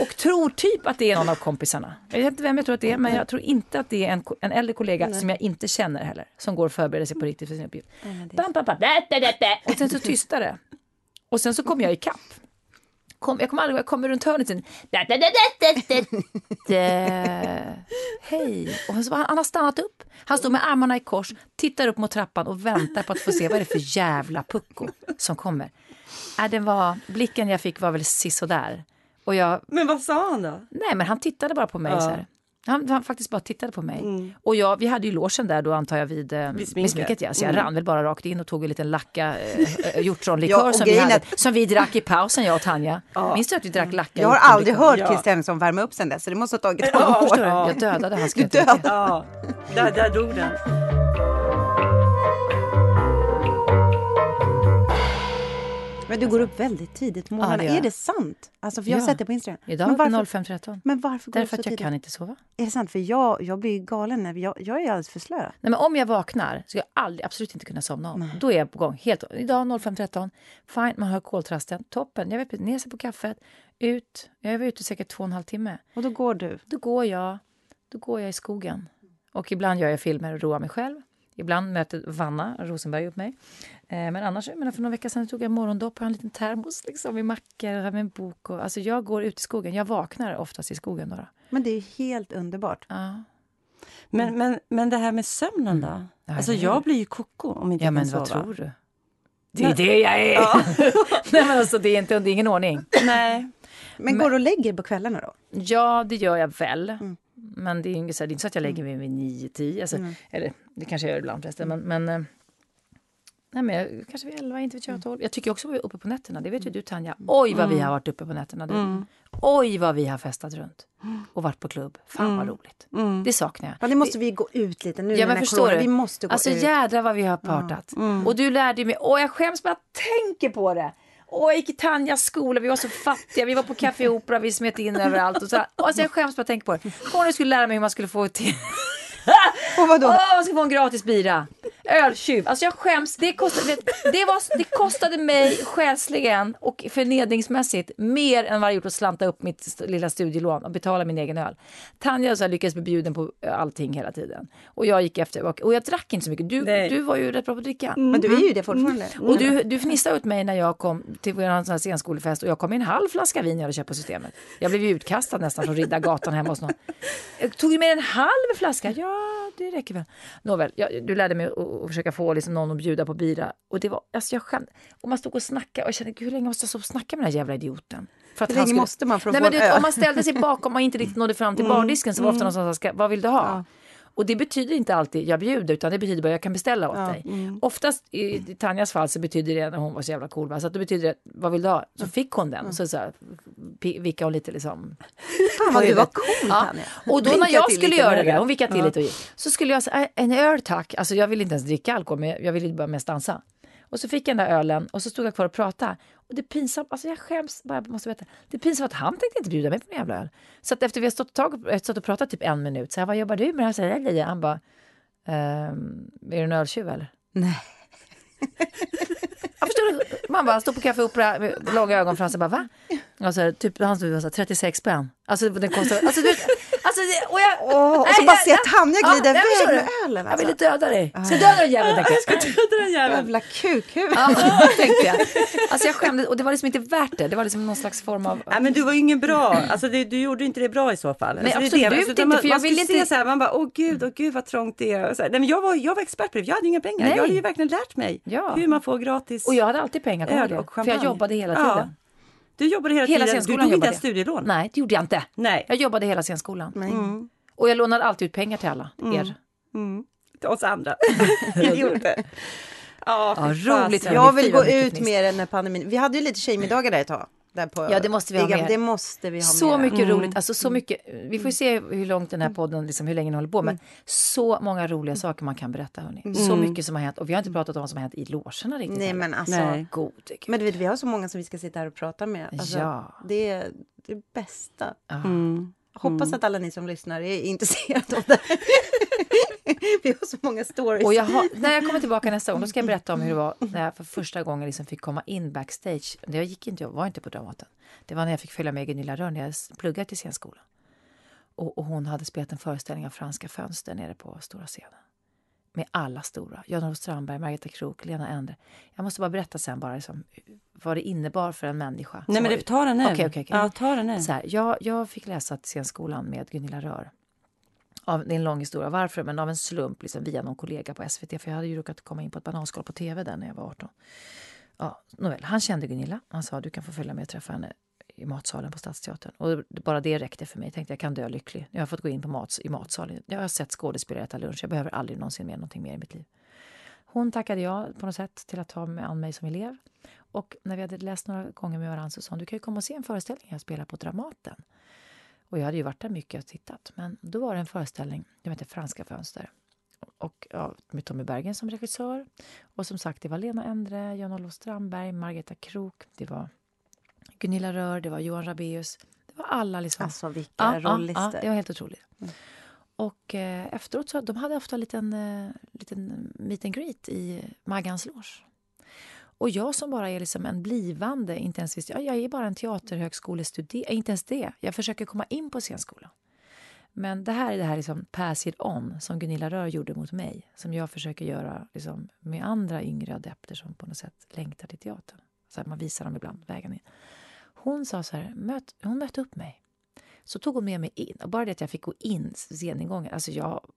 Och tror typ att det är någon av kompisarna. Jag vet inte vem jag tror att det är, men jag tror inte att det är en, en äldre kollega Nej. som jag inte känner heller, som går och förbereder sig på riktigt för sin uppgift. Bam, bam, bam. Och sen så tystar det. Och sen så kom jag ikapp. Kom, jag kommer aldrig jag kommer runt hörnet sen. <laughs> Hej. Och så, han, han har stannat upp. Han står med armarna i kors, tittar upp mot trappan och väntar på att få se vad det är för jävla pucko som kommer. Äh, den var, blicken jag fick var väl sisådär. Och jag, Men vad sa han då? nej men han tittade bara på mig Ja. så här. Han, han faktiskt bara tittade på mig. Och jag, vi hade ju logen där då antar jag vid, eh, vid sminket. ja. Så jag Mm. rann väl bara rakt in och tog en liten lacka eh, hjortronlikör Ja, som, vi hade, som vi drack i pausen jag och Tanja. Minns du att vi drack lacka Jag har aldrig hört Ja. Christer Henriksson värma upp sen dess, så det måste ha tagit Ja, några Förstår år. Ja. Jag dödade hans Du dödade. Ja, där, där dog den. Men du går upp väldigt tidigt på morgnarna. Ja, är det sant? Alltså, för jag har sett det på Instagram. Idag men var varför, det 05.13. men varför går Därför att jag tidigt? kan inte sova. Är det sant? För jag, jag blir galen. När jag, jag är alldeles för slö. Nej, men om jag vaknar så jag aldrig, absolut inte kunna somna om. Då är jag på gång. Helt, idag 05.13. Fine, man hör koltrasten. Toppen. Jag vet, ner sig på kaffet. Ut. Jag var ute säkert två och en halv timme. Och då går du. Då går jag, då går jag i skogen. Och ibland gör jag filmer och roar mig själv. Ibland möter Vanna Rosenberg upp mig. Eh, men annars, jag menar, för några veckor sedan tog jag morgondopp, har en liten termos liksom, med mackor, har med en bok. Och, alltså jag går ut i skogen. Jag vaknar oftast i skogen. Då. Men det är ju helt underbart. Ja. Men, men, men det här med sömnen då? Ja, Alltså jag blir ju koko om inte Ja, jag men kan sova. vad tror du? Det är det jag är! <laughs> Nej, men alltså, det, är inte, det är ingen ordning. Nej. Men, går du och lägger på kvällarna då? Ja, det gör jag väl. Mm. Men det är, inget, det är inte så att jag lägger mig vid nio, tio. Alltså, Eller det kanske jag gör ibland förresten. Men, men, eh, nej, men jag, kanske vid elva, inte vet jag, tolv. Jag tycker också att vi är uppe på nätterna. Det vet ju du Tanja. Oj vad vi har varit uppe på nätterna. Du. Oj vad vi har festat runt. Och varit på klubb. Fan vad roligt. Det saknar jag. Ja, det måste vi gå ut lite nu Ja, men förstår corona- du? Vi måste gå Alltså ut. jädrar vad vi har partat. Och du lärde mig, och jag skäms bara tänker på det. Och jag gick i Tanjas skola, vi var så fattiga, vi var på Café Opera, vi smet in överallt. Och så alltså jag skäms bara tänka på det. Kommer du skulle lära mig hur man skulle få till... <laughs> Och vadå? Åh, man skulle få en gratis bira. Öltjuv. Alltså jag skäms. Det kostade, vet, det, var, det kostade mig själsligen och förnedringsmässigt mer än vad det gjort att slanta upp mitt lilla studielån och betala min egen öl. Tanja så här, lyckades bli bjuden på allting hela tiden. Och jag gick efter och, och jag drack inte så mycket. Du, Nej. du var ju rätt bra på att dricka. Men du är ju det fortfarande. Och du, du fnissade åt mig när jag kom till vår scenskolefest och jag kom med en halv flaska vin jag hade köpt på systemet. Jag blev ju utkastad nästan från Riddargatan hemma hos någon. Jag <laughs> tog ju med en halv flaska. Ja, det räcker väl. Nåväl, jag, du lärde mig att, att försöka få liksom någon att bjuda på bira. Och det var, alltså jag skämde. Och man stod och snackade och jag kände, hur länge måste jag stå och snacka med den här jävla idioten? För att Hur länge skulle- måste man för att Nej, få men en du? Om man ställde sig bakom och inte riktigt nådde fram till bardisken så var ofta någon som sa, "Ska- vad vill du ha? Och det betyder inte alltid jag bjuder utan det betyder bara jag kan beställa åt dig. Oftast i, Tanjas fall så betyder det, när hon var så jävla cool, va, så att det betyder det, vad vill du ha? Så fick hon den. Så, så här, pi- vickade hon lite liksom. <laughs> Fan vad du var cool Ja. Tanja. Och då när jag skulle göra det, hon vickade till lite och gick, så skulle jag säga en öl tack. Alltså jag ville inte ens dricka alkohol, men jag ville bara mest dansa. Och så fick jag den där ölen och så stod jag kvar och pratade. Och det är pinsamt, alltså jag skäms bara, måste veta. Det är pinsamt att han tänkte inte bjuda mig på en jävla öl. Så att efter vi har stått, tag, efter stått och pratat typ en minut, så här, vad jobbar du med? Jag säger, "Nej." Han bara, ehm, är du en öltjuv eller? Nej. <laughs> Jag förstår? Man bara står på Café Opera med långa ögonfransar bara va? Alltså, typ, han stod och sa 36 spänn. Alltså, den kostar, alltså, du alltså, det, och jag, Åh, och så Nej, bara jag- se att han, jag Ja, glider nej, men iväg med du? ölen. jag Alltså. ville döda dig. Ska jag döda den jäveln, jag. Jävla kukhuvud. Ja, <laughs> tänkte jag. Alltså jag skämdes, och det var liksom inte värt det. Det var liksom någon slags form av... Nej men du var ju ingen bra, alltså det, du gjorde inte det bra i så fall. Nej, alltså, det absolut Alltså, inte, man, för jag man skulle vill se inte- så här, man bara åh gud, åh gud vad trångt det är. Så här, nej, men jag, var, jag var expert på det, jag hade inga pengar. Nej. Jag hade ju verkligen lärt mig Ja. hur man får gratis. Och jag hade alltid pengar, Öl och det? För jag jobbade hela Ja. tiden. Du jobbade hela, Hela tiden, du tog inte ens jag. studielån. Nej, det gjorde jag inte. Nej. Jag jobbade hela scenskolan. Mm. Och jag lånade alltid ut pengar till alla er. Mm. Till oss andra. <laughs> Idioter. Ja, Ja, roligt. Jag vill gå ut mer än när pandemin... Vi hade ju lite tjejmiddagar där ett tag. Där på, Ja, det måste vi ha mer. Det måste vi ha Så mer. mycket Mm. roligt. Alltså, så mycket, vi får se hur långt den här podden, liksom, hur länge den håller på. Men så många roliga saker man kan berätta. Hörni. Så mycket som har hänt. Och vi har inte pratat om vad som har hänt i logerna riktigt. Nej, men alltså... Nej. Gud. Men du vet, vi har så många som vi ska sitta här och prata med. Alltså, Ja. Det är det bästa. Mm. Hoppas att alla ni som lyssnar är intresserade av det. <laughs> <laughs> Vi har så många stories. Och jag har, när jag kommer tillbaka nästa gång då ska jag berätta om hur det var <laughs> när jag för första gången liksom fick komma in backstage. Det gick inte, jag var inte på Dramaten. Det var när jag fick följa med Gunilla Rönn när jag pluggade till scenskolan. Och, och hon hade spelat en föreställning av Franska fönster nere på stora scenen. Med alla stora. Jan-Olof Strandberg, Margareta Krook, Lena Endre. Jag måste bara berätta sen bara liksom, vad det innebar för en människa. Nej men det, ta den nu. Okej, okej, okej. Ja, ta den nu. så här, jag, jag fick läsa till scenskolan med Gunilla Rör. Av, det är en lång historia varför, men av en slump liksom, via någon kollega på SVT. För jag hade ju råkat komma in på ett bananskal på tv där när jag var 18. Ja, nåväl, han kände Gunilla. Han sa du kan få följa med och träffa henne i matsalen på Stadsteatern. Och bara det räckte för mig. Jag tänkte jag kan dö lycklig. Jag har fått gå in på mats, i matsalen. Jag har sett skådespelare äta lunch. Jag behöver aldrig någonsin mer någonting mer i mitt liv. Hon tackade jag på något sätt till att ta med an mig som elev. Och när vi hade läst några gånger med varandra så sa hon du kan ju komma och se en föreställning jag spelar på Dramaten. Och jag hade ju varit där mycket och tittat. Men då var det en föreställning, den hette Franska fönster. Och ja, med Tommy Bergen som regissör. Och som sagt, det var Lena Endre, Jan-Olof Strandberg, Margareta Krook, det var Gunilla Rör, det var Johan Rabaeus. Det var alla liksom. Alltså vilka Ja, ja, ja, rollister. det var helt otroligt. Och eh, efteråt så de hade ofta en liten, eh, liten meet and greet i Maggans loge. Och jag som bara är liksom en blivande, inte ens visst, ja, jag är bara en teaterhögskolestuderande, eh, inte ens det. Jag försöker komma in på scenskolan. Men det här är det här liksom pass it on som Gunilla Rör gjorde mot mig. Som jag försöker göra liksom med andra yngre adepter som på något sätt längtar till teatern. Så här, man visar dem ibland vägen in. Hon sa så här, möt, hon mötte upp mig. Så tog hon med mig in. Och bara det att jag fick gå in sceningången, alltså jag...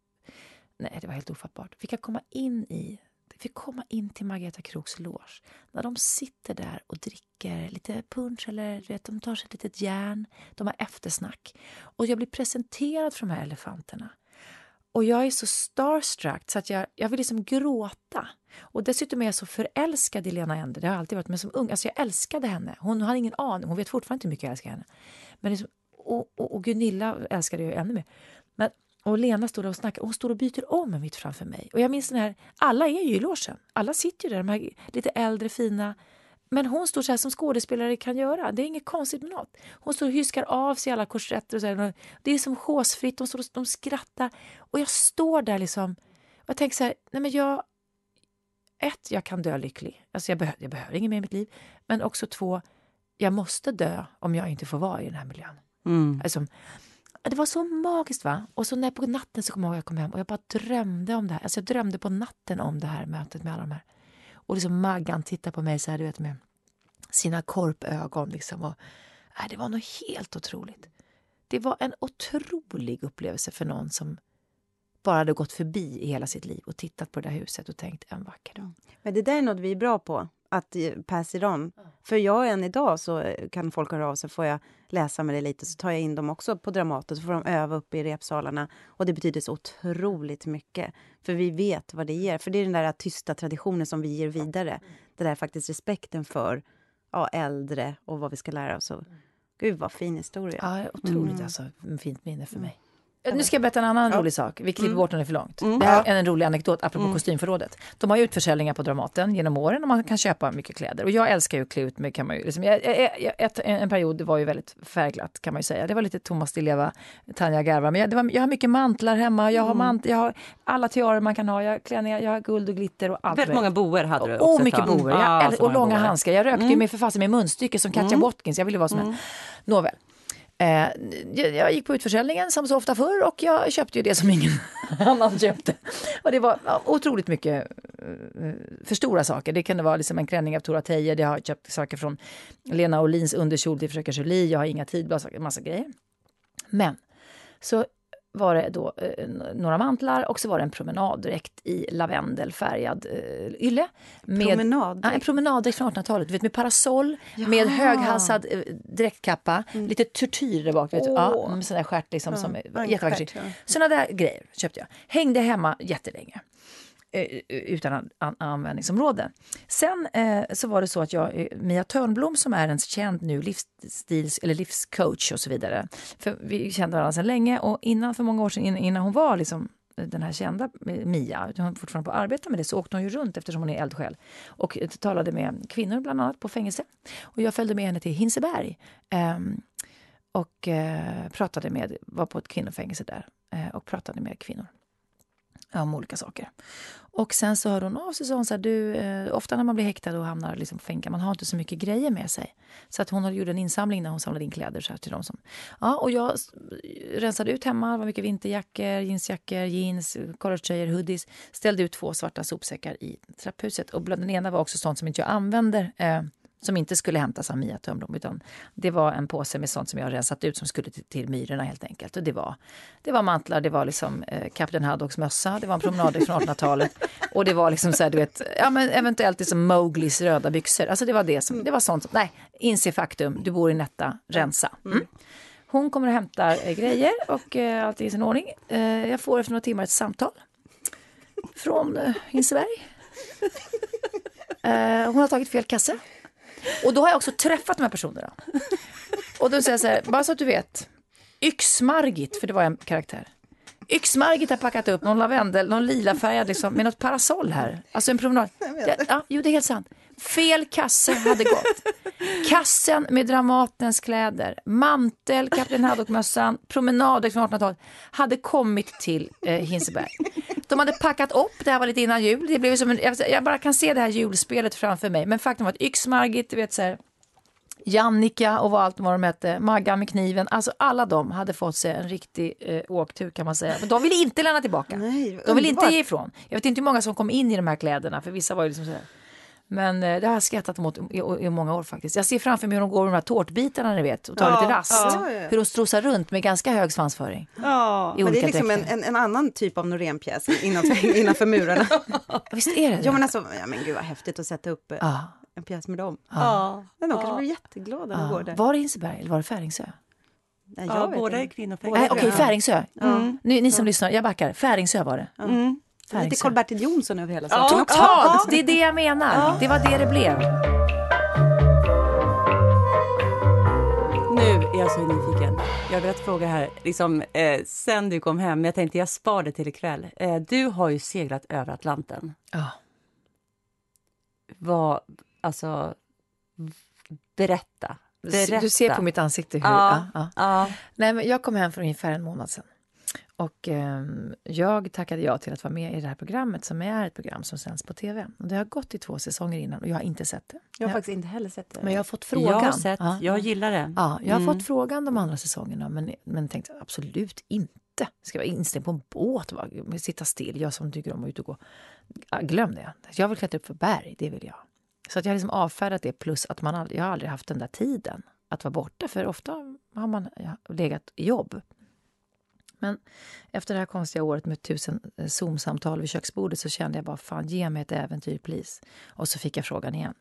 Nej, det var helt ofattbart. Fick jag komma in i... Fick komma in till Margareta Kroks loge. När de sitter där och dricker lite punch eller du vet, de tar sig ett litet järn. De har eftersnack. Och jag blir presenterad för de här elefanterna. Och jag är så starstruck så att jag, jag vill liksom gråta. Och dessutom är jag så förälskad i Lena Endre. Det har jag alltid varit. Men som ung, alltså jag älskade henne. Hon hade ingen aning. Hon vet fortfarande inte hur mycket jag älskar henne. Men liksom, och, och, och Gunilla älskade jag ännu mer. Men, och Lena stod där och snackade. Hon står och byter om mitt framför mig. Och jag minns den här, alla är ju i logen. Alla sitter ju där, de här lite äldre, fina. Men hon står så här som skådespelare kan göra. Det är inget konstigt med något. Hon står och hyskar av sig alla korsetter och så här. Det är som håsfritt. De, står och, de skrattar. Och jag står där liksom. Och jag tänker så här, nej men jag... Ett, jag kan dö lycklig. Alltså jag, behö, jag behöver inget mer i mitt liv. Men också två, jag måste dö om jag inte får vara i den här miljön. Mm. Alltså, det var så magiskt. va? Och så när på natten så kom jag ihåg jag kom hem och jag bara drömde om det här. Alltså jag drömde på natten om det här mötet med alla de här. Och liksom Maggan tittar på mig så här, du vet med sina korpögon liksom. Och, äh, det var något helt otroligt. Det var en otrolig upplevelse för någon som bara hade gått förbi i hela sitt liv och tittat på det där huset och tänkt en vacker dag. Men det där är något vi är bra på, att eh, pass it on. För jag än idag så eh, kan folk höra av sig, får jag läsa med det lite, så tar jag in dem också på Dramaten, så får de öva uppe i repsalarna. Och det betyder så otroligt mycket, för vi vet vad det ger. För det är den där tysta traditionen som vi ger vidare. Det där faktiskt respekten för ja, äldre och vad vi ska lära oss. Och, Gud vad fin historia. Ja, otroligt alltså. Fint minne för mig. Nu ska jag berätta en annan rolig sak. Vi klipper Mm. bort den är för långt. Det här är en rolig anekdot apropå kostymförrådet. De har ju utförsäljningar på Dramaten genom åren och man kan köpa mycket kläder. Och jag älskar ju att klä ut mig. Kan man ju, liksom, jag, jag, ett, en period var ju väldigt färgglatt kan man ju säga. Det var lite Thomas Di Leva, Tanja Garva. Men jag, var, jag har mycket mantlar hemma. Jag har, mant, jag har alla tiarer man kan ha. Jag har klänningar, jag har guld och glitter och allt. Väldigt många boer hade du också ett mycket boer. Ja, Jag, så och långa boer. handskar. Jag rökte ju Mm. med för fasen med munstycke som Katja Watkins. Jag ville vara som henne. Nåväl. Eh, jag, gick på utförsäljningen som så ofta förr och jag köpte ju det som ingen <laughs> annan köpte. Och det var otroligt mycket eh, för stora saker. Det kunde vara liksom en klänning av Tora Teje, jag har köpt saker från Lena Olins underkjol till Fröken Julie, jag har inga tid, bara saker- massa grejer. Men så var det då eh, några mantlar och så var det en promenaddräkt i lavendelfärgad eh, ylle. Med, Promenaddräkt? Ja, en promenaddräkt från 1800-talet, du vet, med parasoll, med höghalsad eh, dräktkappa, lite turtyr där bak. Vet du. Ja, med där stjärt liksom, som är ankstjärt, jättevackert. ja. Såna där grejer köpte jag. Hängde hemma jättelänge Eh, utan an, användningsområde. Sen eh, så var det så att jag, eh, Mia Törnblom som är en känd nu livsstils eller livscoach och så vidare. För vi kände varandra sedan länge och innan för många år sedan innan- hon var liksom eh, den här kända Mia, hon fortfarande på att arbeta med det, så åkte hon ju runt eftersom hon är eldsjäl och talade med kvinnor bland annat på fängelse. Och jag följde med henne till Hinseberg eh, och eh, pratade med, var på ett kvinnofängelse där eh, och pratade med kvinnor om olika saker. Och sen så hörde hon av sig och sa du, eh, ofta när man blir häktad och hamnar liksom på fänka, man har inte så mycket grejer med sig. Så att hon gjorde en insamling när hon samlade in kläder så här, till dem som... Ja, och jag rensade ut hemma, det var mycket vinterjackor, jeansjackor, jeans, collegetröjor, hoodies. Ställde ut två svarta sopsäckar i trapphuset. Och den ena var också sånt som inte jag använder. Eh, som inte skulle hämtas av Mia Törnblom. Utan det var en påse med sånt som jag rensat ut som skulle till, till myrorna helt enkelt. Och det var, det var mantlar, det var liksom eh, Kapten Haddocks mössa, det var en promenaddräkt från 1800-talet. <laughs> Och det var liksom så här, du vet, ja men eventuellt liksom Mowglis röda byxor. Alltså det var det som, det var sånt som, nej, inse faktum, du bor i Netta, rensa. Mm. Hon kommer och hämtar eh, grejer och eh, allt är i sin ordning. Eh, jag får efter några timmar ett samtal från eh, Hinseberg. Eh, hon har tagit fel kasse. Och då har jag också träffat de här personerna. Och då säger så här, bara så att du vet. Yxmargit, för det var en karaktär. Yxmargit har packat upp någon lavendel, någon lila färgad liksom, med något parasoll här. Alltså en promenad. Ja, ja, jo, det är helt sant. Fel kasse hade gått. Kassen med Dramatens kläder, mantel, Kapten Haddock-mössan, promenader från 1800-talet hade kommit till eh, Hinseberg. De hade packat upp, det här var lite innan jul. Det blev som en, jag, bara kan se det här julspelet framför mig. Men faktum var att Yxmargit, du vet så här, Jannika och vad allt vad de hette, Maggan med kniven, alltså alla de hade fått sig en riktig eh, åktur kan man säga. Men de ville inte lämna tillbaka. Nej, de ville inte ge ifrån. Jag vet inte hur många som kom in i de här kläderna, för vissa var ju liksom så här. Men eh, det har jag skrattat mot i, i, i många år faktiskt. Jag ser framför mig hur de går med de här tårtbitarna ni vet och tar Ja, lite rast. ja, ja. Hur de strosar runt med ganska hög svansföring. Ja, I men det är liksom en, en, en annan typ av Norénpjäs innanför, <laughs> innanför murarna. Visst är det det? Ja men alltså, ja, men gud vad häftigt att sätta upp eh, Ja. en pjäs med dem. Ja. Men de kanske blir jätteglada när de Ja. går där. Var det Hinseberg eller var det Färingsö? Nej, Ja, jag vet båda är kvinnofängelse. Nej, Okej, Färingsö. Mm. Nu, ni som lyssnar, jag backar. Färingsö var det. Mm. Lite. Karl-Bertil Jonsson över hela saken också. Totalt! Det är det jag menar. Det var det det blev. Nu är jag så nyfiken. Jag har velat fråga här, liksom, eh, sen du kom hem, men jag tänkte jag spar det till ikväll. Eh, du har ju seglat över Atlanten. Ja. Vad, alltså, berätta. berätta. Du ser på mitt ansikte hur... Ja, Ja, ja. ja. Nej, men jag kom hem för ungefär en månad sedan. Och ehm, jag tackade ja till att vara med i det här programmet som är ett program som sänds på tv. Och det har gått i två säsonger innan och jag har inte sett det. Jag har Ja. faktiskt inte heller sett det. Men jag har fått frågan. Jag har sett, Ja. jag gillar det. Ja, jag har Mm. fått frågan de andra säsongerna men, men tänkte absolut inte. Ska jag vara instängd på en båt bara sitta still? Jag som tycker om att ut och gå. Glöm det. Jag vill klättra upp för berg, det vill jag. Så att jag har liksom avfärdat det plus att man aldrig, jag har aldrig haft den där tiden att vara borta för ofta har man legat i jobb. Men efter det här konstiga året med tusen eh, Zoom-samtal vid köksbordet så kände jag bara fan ge mig ett äventyr please. Och så fick jag frågan igen.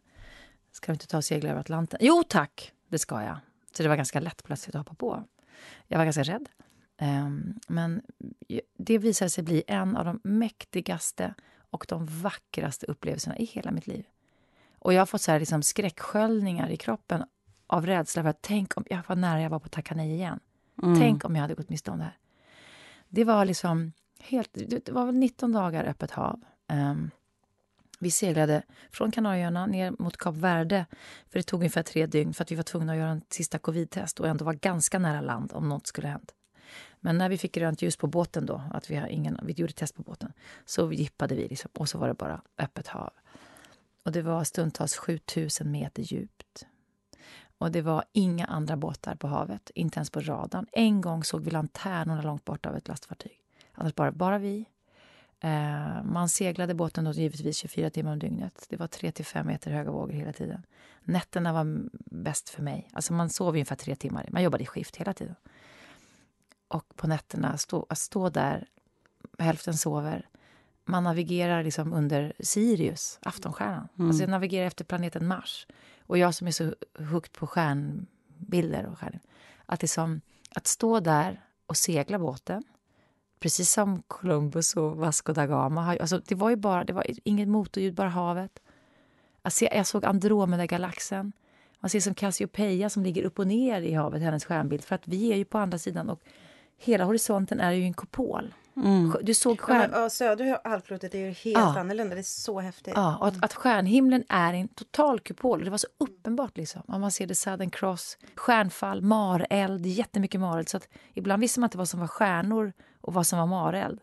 Ska du inte ta och segla över Atlanten? Jo tack, det ska jag. Så det var ganska lätt plötsligt att hoppa på. Jag var ganska rädd. Ehm, men det visade sig bli en av de mäktigaste och de vackraste upplevelserna i hela mitt liv. Och jag har fått så här liksom skräcksköljningar i kroppen av rädsla för att tänk om jag var nära jag var på att tacka nej igen. Mm. Tänk om jag hade gått miste om det här. Det var liksom helt, det var väl 19 dagar öppet hav. Um, vi seglade från Kanarieöarna ner mot Kap Verde. För Det tog ungefär tre dygn för att vi var tvungna att göra en sista covid-test och ändå var ganska nära land om något skulle hänt. Men när vi fick grönt ljus på båten då, att vi, har ingen, vi gjorde test på båten, så gippade vi liksom, och så var det bara öppet hav. Och det var stundtals 7000 meter djupt. Och det var inga andra båtar på havet, inte ens på radarn. En gång såg vi lanternorna långt bort av ett lastfartyg. Annars bara, bara vi. Eh, man seglade båten då givetvis 24 timmar om dygnet. Det var 3-5 meter höga vågor hela tiden. Nätterna var bäst för mig. Alltså man sov ungefär tre timmar. Man jobbade i skift hela tiden. Och på nätterna, stå, att stå där, hälften sover. Man navigerar liksom under Sirius, aftonstjärnan. Mm. Alltså jag navigerar efter planeten Mars. Och jag som är så hooked på stjärnbilder och stjärn, Att, liksom, att stå där och segla båten, precis som Columbus och Vasco da Gama. Alltså det var ju bara, det var inget motorljud, bara havet. Alltså jag såg Andromeda-galaxen. Man ser som Cassiopeia som ligger upp och ner i havet, hennes stjärnbild. För att vi är ju på andra sidan och hela horisonten är ju en kupol. Mm. Du såg stjärn... Ja, södra halvklotet är ju helt ja. annorlunda. Det är så häftigt. Ja, och att, att stjärnhimlen är en total kupol. Det var så uppenbart. liksom. Man ser det Southern Cross, stjärnfall, mareld, jättemycket mareld. Så att ibland visste man inte vad som var stjärnor och vad som var mareld.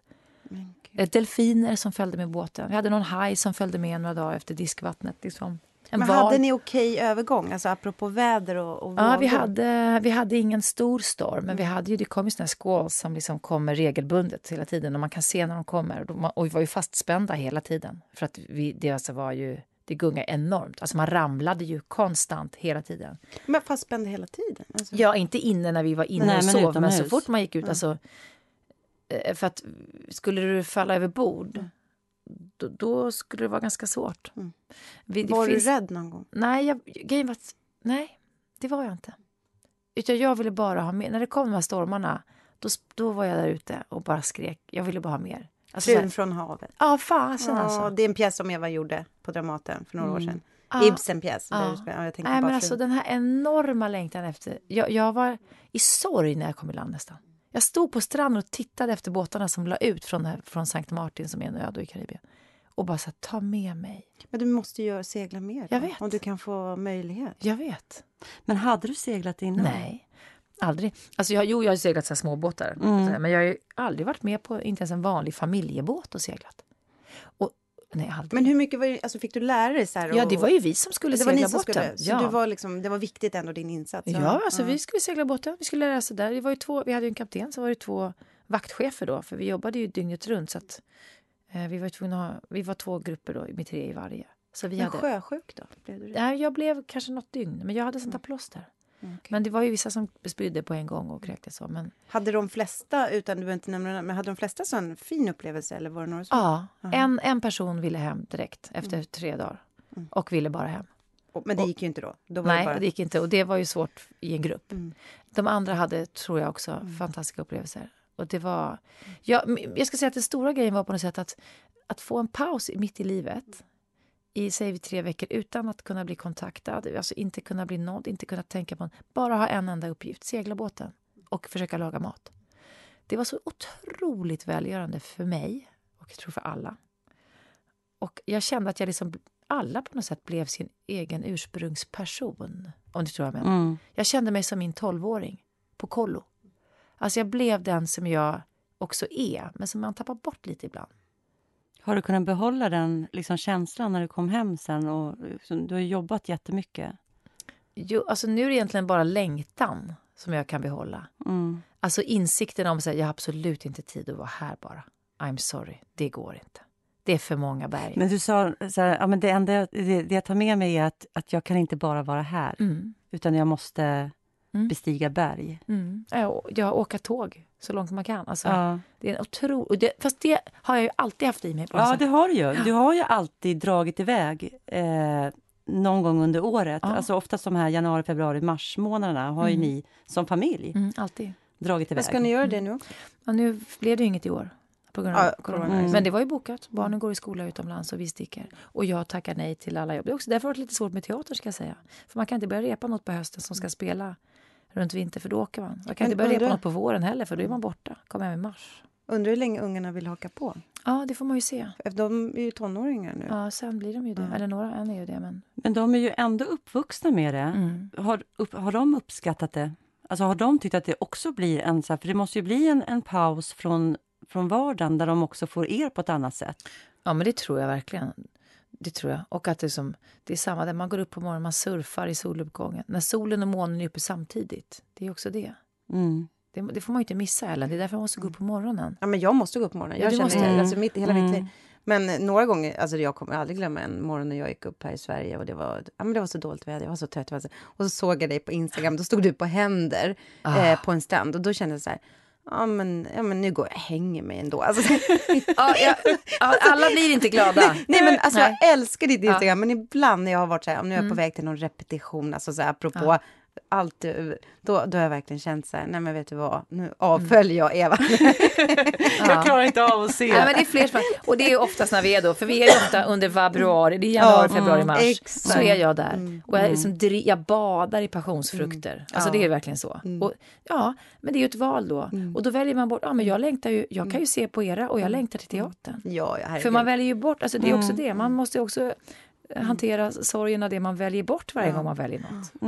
Delfiner som följde med båten. Vi hade någon haj som följde med några dagar efter diskvattnet. Liksom. En Men hade ni okej okay övergång, alltså apropå väder och, och Ja, vi hade, vi hade ingen stor storm, men vi hade ju, det kom ju såna squalls som liksom kommer regelbundet hela tiden och man kan se när de kommer. Och vi var ju fastspända hela tiden för att vi, det alltså var ju det gungade enormt. Alltså man ramlade ju konstant hela tiden. Men fastspända hela tiden? Alltså. Ja, inte inne när vi var inne Nej, och sov, men, men så fort man gick ut, mm. alltså eh, för att skulle du falla över bord då, då, skulle det vara ganska svårt. Mm. Vi, var finns... du rädd någon gång? Nej, jag, grejen var nej, det var jag inte. Utan jag ville bara ha mer. När det kom de här stormarna, då, då var jag där ute och bara skrek. Jag ville bara ha mer. Alltså, Frun från havet. Ja, fasen ja, alltså. Det är en pjäs som Eva gjorde på Dramaten för några mm. år sedan. Ja. Ibsen-pjäs. Ja. Ja, Nej, men alltså den här enorma längtan efter... Jag, jag var i sorg när jag kom i land nästan. Jag stod på stranden och tittade efter båtarna som la ut från, från Sankt Martin som är en ö i Karibien. Och bara så här, ta med mig. Men du måste ju segla mer. Jag vet. Om du kan få möjlighet. Jag vet. Men hade du seglat innan? Nej. Aldrig. Alltså jag, jo, jag har seglat så småbåtar. Mm. Men jag har aldrig varit med på inte ens en vanlig familjebåt och seglat. Och Nej, aldrig. Men hur mycket var det, alltså fick du lära dig? Så här, och, ja, det var ju vi som skulle segla båten. Skulle, så ja. du var liksom, det var viktigt ändå, din insats? Ja, alltså ja. vi skulle segla båten. Vi skulle lära oss där. Det var ju två, vi hade ju en kapten, så var det två vaktchefer då, för vi jobbade ju dygnet runt. Så att, eh, vi, var tvungna vi var två grupper då, med tre i varje. Så vi men hade, sjösjuk då? Blev du det? Ja, jag blev kanske något dygn, men jag hade sånt där mm. plåster. Okay. Men det var ju vissa som spydde på en gång och kräktes. Så, men... Hade de flesta, utan du inte nämna men hade de flesta så en fin upplevelse? Eller var det några som... Ja, en, en person ville hem direkt efter mm. tre dagar mm. och ville bara hem. Men det gick ju inte då? då nej, det, bara... det, gick inte. Och det var ju svårt i en grupp. Mm. De andra hade, tror jag, också mm. fantastiska upplevelser. Och det var... Jag, jag ska säga att den stora grejen var på något sätt att, att få en paus mitt i livet i vi, tre veckor utan att kunna bli kontaktad, alltså inte kunna bli nådd, inte kunna tänka på en, bara ha en enda uppgift, segla båten och försöka laga mat. Det var så otroligt välgörande för mig och jag tror för alla. Och jag kände att jag liksom, alla på något sätt blev sin egen ursprungsperson. Om du tror jag menar. Mm. Jag kände mig som min tolvåring på kollo. Alltså jag blev den som jag också är, men som man tappar bort lite ibland. Har du kunnat behålla den liksom, känslan när du kom hem sen? Och, liksom, du har jobbat jättemycket. Jo, alltså nu är det egentligen bara längtan som jag kan behålla. Mm. Alltså insikten om att jag har absolut inte tid att vara här bara. I'm sorry, det går inte. Det är för många berg. Men du sa så här, ja, men det enda det, det jag tar med mig är att, att jag kan inte bara vara här. Mm. Utan jag måste mm. bestiga berg. Mm. Ja, jag åka tåg så långt man kan. Alltså, ja. det är en otro... det, fast det har jag ju alltid haft i mig. ja, sätt. det har du ju. Du har ju alltid dragit iväg eh, någon gång under året. Ja. Alltså oftast de här januari, februari, mars månaderna har mm. ju ni som familj mm, alltid. dragit iväg. Men ska ni göra det nu? Ja, nu blev det inget i år på grund av ja, corona. Mm. Men det var ju bokat. Barnen går i skola utomlands och vi sticker. Och jag tackar nej till alla jobb. Det är också därför har det lite svårt med teater ska jag säga. För man kan inte börja repa något på hösten som ska spela runt vinter för då åker man. Jag kan inte börja repa något på våren heller för då är man borta. Kommer hem i mars. Undrar hur länge ungarna vill haka på. Ja, det får man ju se. De är ju tonåringar nu. Ja, sen blir de ju det. Mm. Eller några, en är ju det. Men... Men de är ju ändå uppvuxna med det. Mm. Har, upp, har de uppskattat det? Alltså har de tyckt att det också blir en... För det måste ju bli en, en paus från, från vardagen där de också får er på ett annat sätt. Ja, men det tror jag verkligen. Det tror jag. Och att det, är som, det är samma där man går upp på morgonen, man surfar i soluppgången. När solen och månen är uppe samtidigt. Det är också det. Mm. Det, det får man ju inte missa, Ellen. Det är därför man måste gå upp på morgonen. Ja, men jag måste gå upp på morgonen. Ja, Jag du känner måste. det, alltså mitt, hela mitt Mm. liv. Men några gånger, alltså jag kommer aldrig glömma en morgon när jag gick upp här i Sverige och det var, ja, men det var så dåligt väder, jag var så trött. Och så såg jag dig på Instagram, då stod du på händer Ah. eh, på en stand och då kände jag så här, ja men, ja, men nu går jag och hänger mig ändå. Alltså, <laughs> Ja, ja, ja, alla blir inte glada. nej men alltså Nej. jag älskar ditt Ja. Instagram, men ibland när jag har varit så här, om nu är jag på Mm. väg till någon repetition, alltså så här, apropå Ja. Allt, då, då har jag verkligen känt så här, nej men vet du vad, nu avföljer jag Eva. <laughs> Ja. klarar inte av att se. Nej, men det är fler som, och det är oftast när vi är då, för vi är ofta under februari, det är januari, Ja, februari, mm, mars. exakt. Så är jag där. Mm. Och jag, liksom, jag badar i passionsfrukter. Alltså det är verkligen så. Mm. Och, ja, men det är ju ett val då. Mm. Och då väljer man bort, ja men jag längtar ju, jag kan ju se på era och jag längtar till teatern. ja, För man väljer ju bort, alltså det är också Mm. det, man måste också eh, hantera sorgen av det man väljer bort varje gång man väljer något.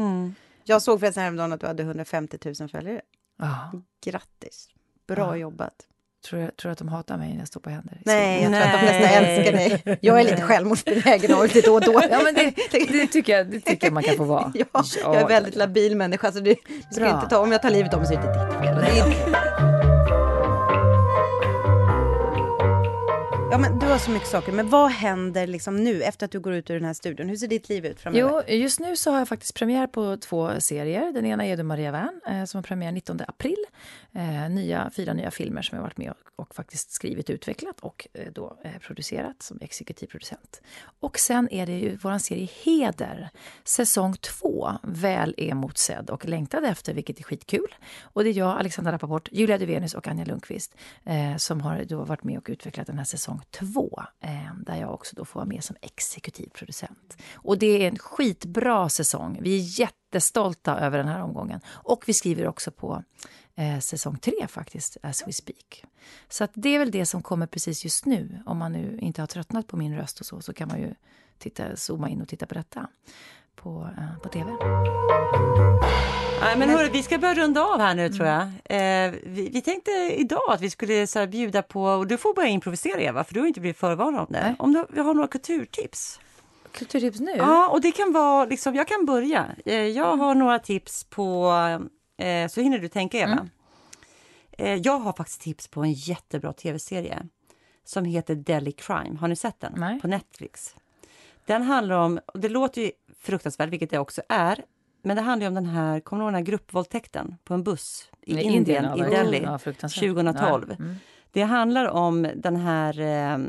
Jag såg förresten häromdagen att du hade 150 000 följare. Ja. Grattis! Bra Ja. jobbat. Tror, jag, tror att de hatar mig när jag står på händer? Nej, jag tror att de flesta Nej. älskar dig. Jag är lite självmordsbenägen av och till då och då. <laughs> Ja men det, det, tycker jag, det tycker jag man kan få vara. <laughs> Ja, jag är väldigt labil människa, så du, du ska inte ta, om jag tar livet av mig så är det inte ditt fel. Ja, men du har så mycket saker, men vad händer liksom nu efter att du går ut ur den här studion? Hur ser ditt liv ut framöver? Jo, just nu så har jag faktiskt premiär på två serier. Den ena är Du Maria Wern eh, som har premiär 19 april. Eh, nya, fyra nya filmer som jag varit med och, och faktiskt skrivit, utvecklat och eh, då eh, producerat som exekutiv producent. Och sen är det ju vår serie Heder, säsong två, väl emotsedd och längtad efter, vilket är skitkul. Och det är jag, Alexandra Rappaport, Julia Duvenius och Anja Lundqvist eh, som har då varit med och utvecklat den här säsong två, eh, där jag också då får vara med som exekutiv producent. Och det är en skitbra säsong. Vi är jättestolta över den här omgången. Och vi skriver också på eh, säsong tre faktiskt, as we speak. Så att det är väl det som kommer precis just nu. Om man nu inte har tröttnat på min röst och så, så kan man ju titta, zooma in och titta på detta på, eh, på tv. Nej, men hörru, vi ska börja runda av här nu tror jag. Eh, vi, vi tänkte idag att vi skulle så här, bjuda på, och du får börja improvisera Eva, för du har inte blivit förvarnad om det. Nej. Om du, vi har några kulturtips. Kulturtips nu? Ja, och det kan vara, liksom, jag kan börja. Eh, jag har några tips på, eh, så hinner du tänka Eva. Mm. Eh, jag har faktiskt tips på en jättebra tv-serie som heter Delhi Crime. Har ni sett den? Nej. På Netflix. Den handlar om, och det låter ju fruktansvärt, vilket det också är, men det handlar om den här, kommer du ihåg den här gruppvåldtäkten på en buss i I Indien, i? Delhi? Ja, fruktansvärt. 2012. Ja, mm. Det handlar om den här eh,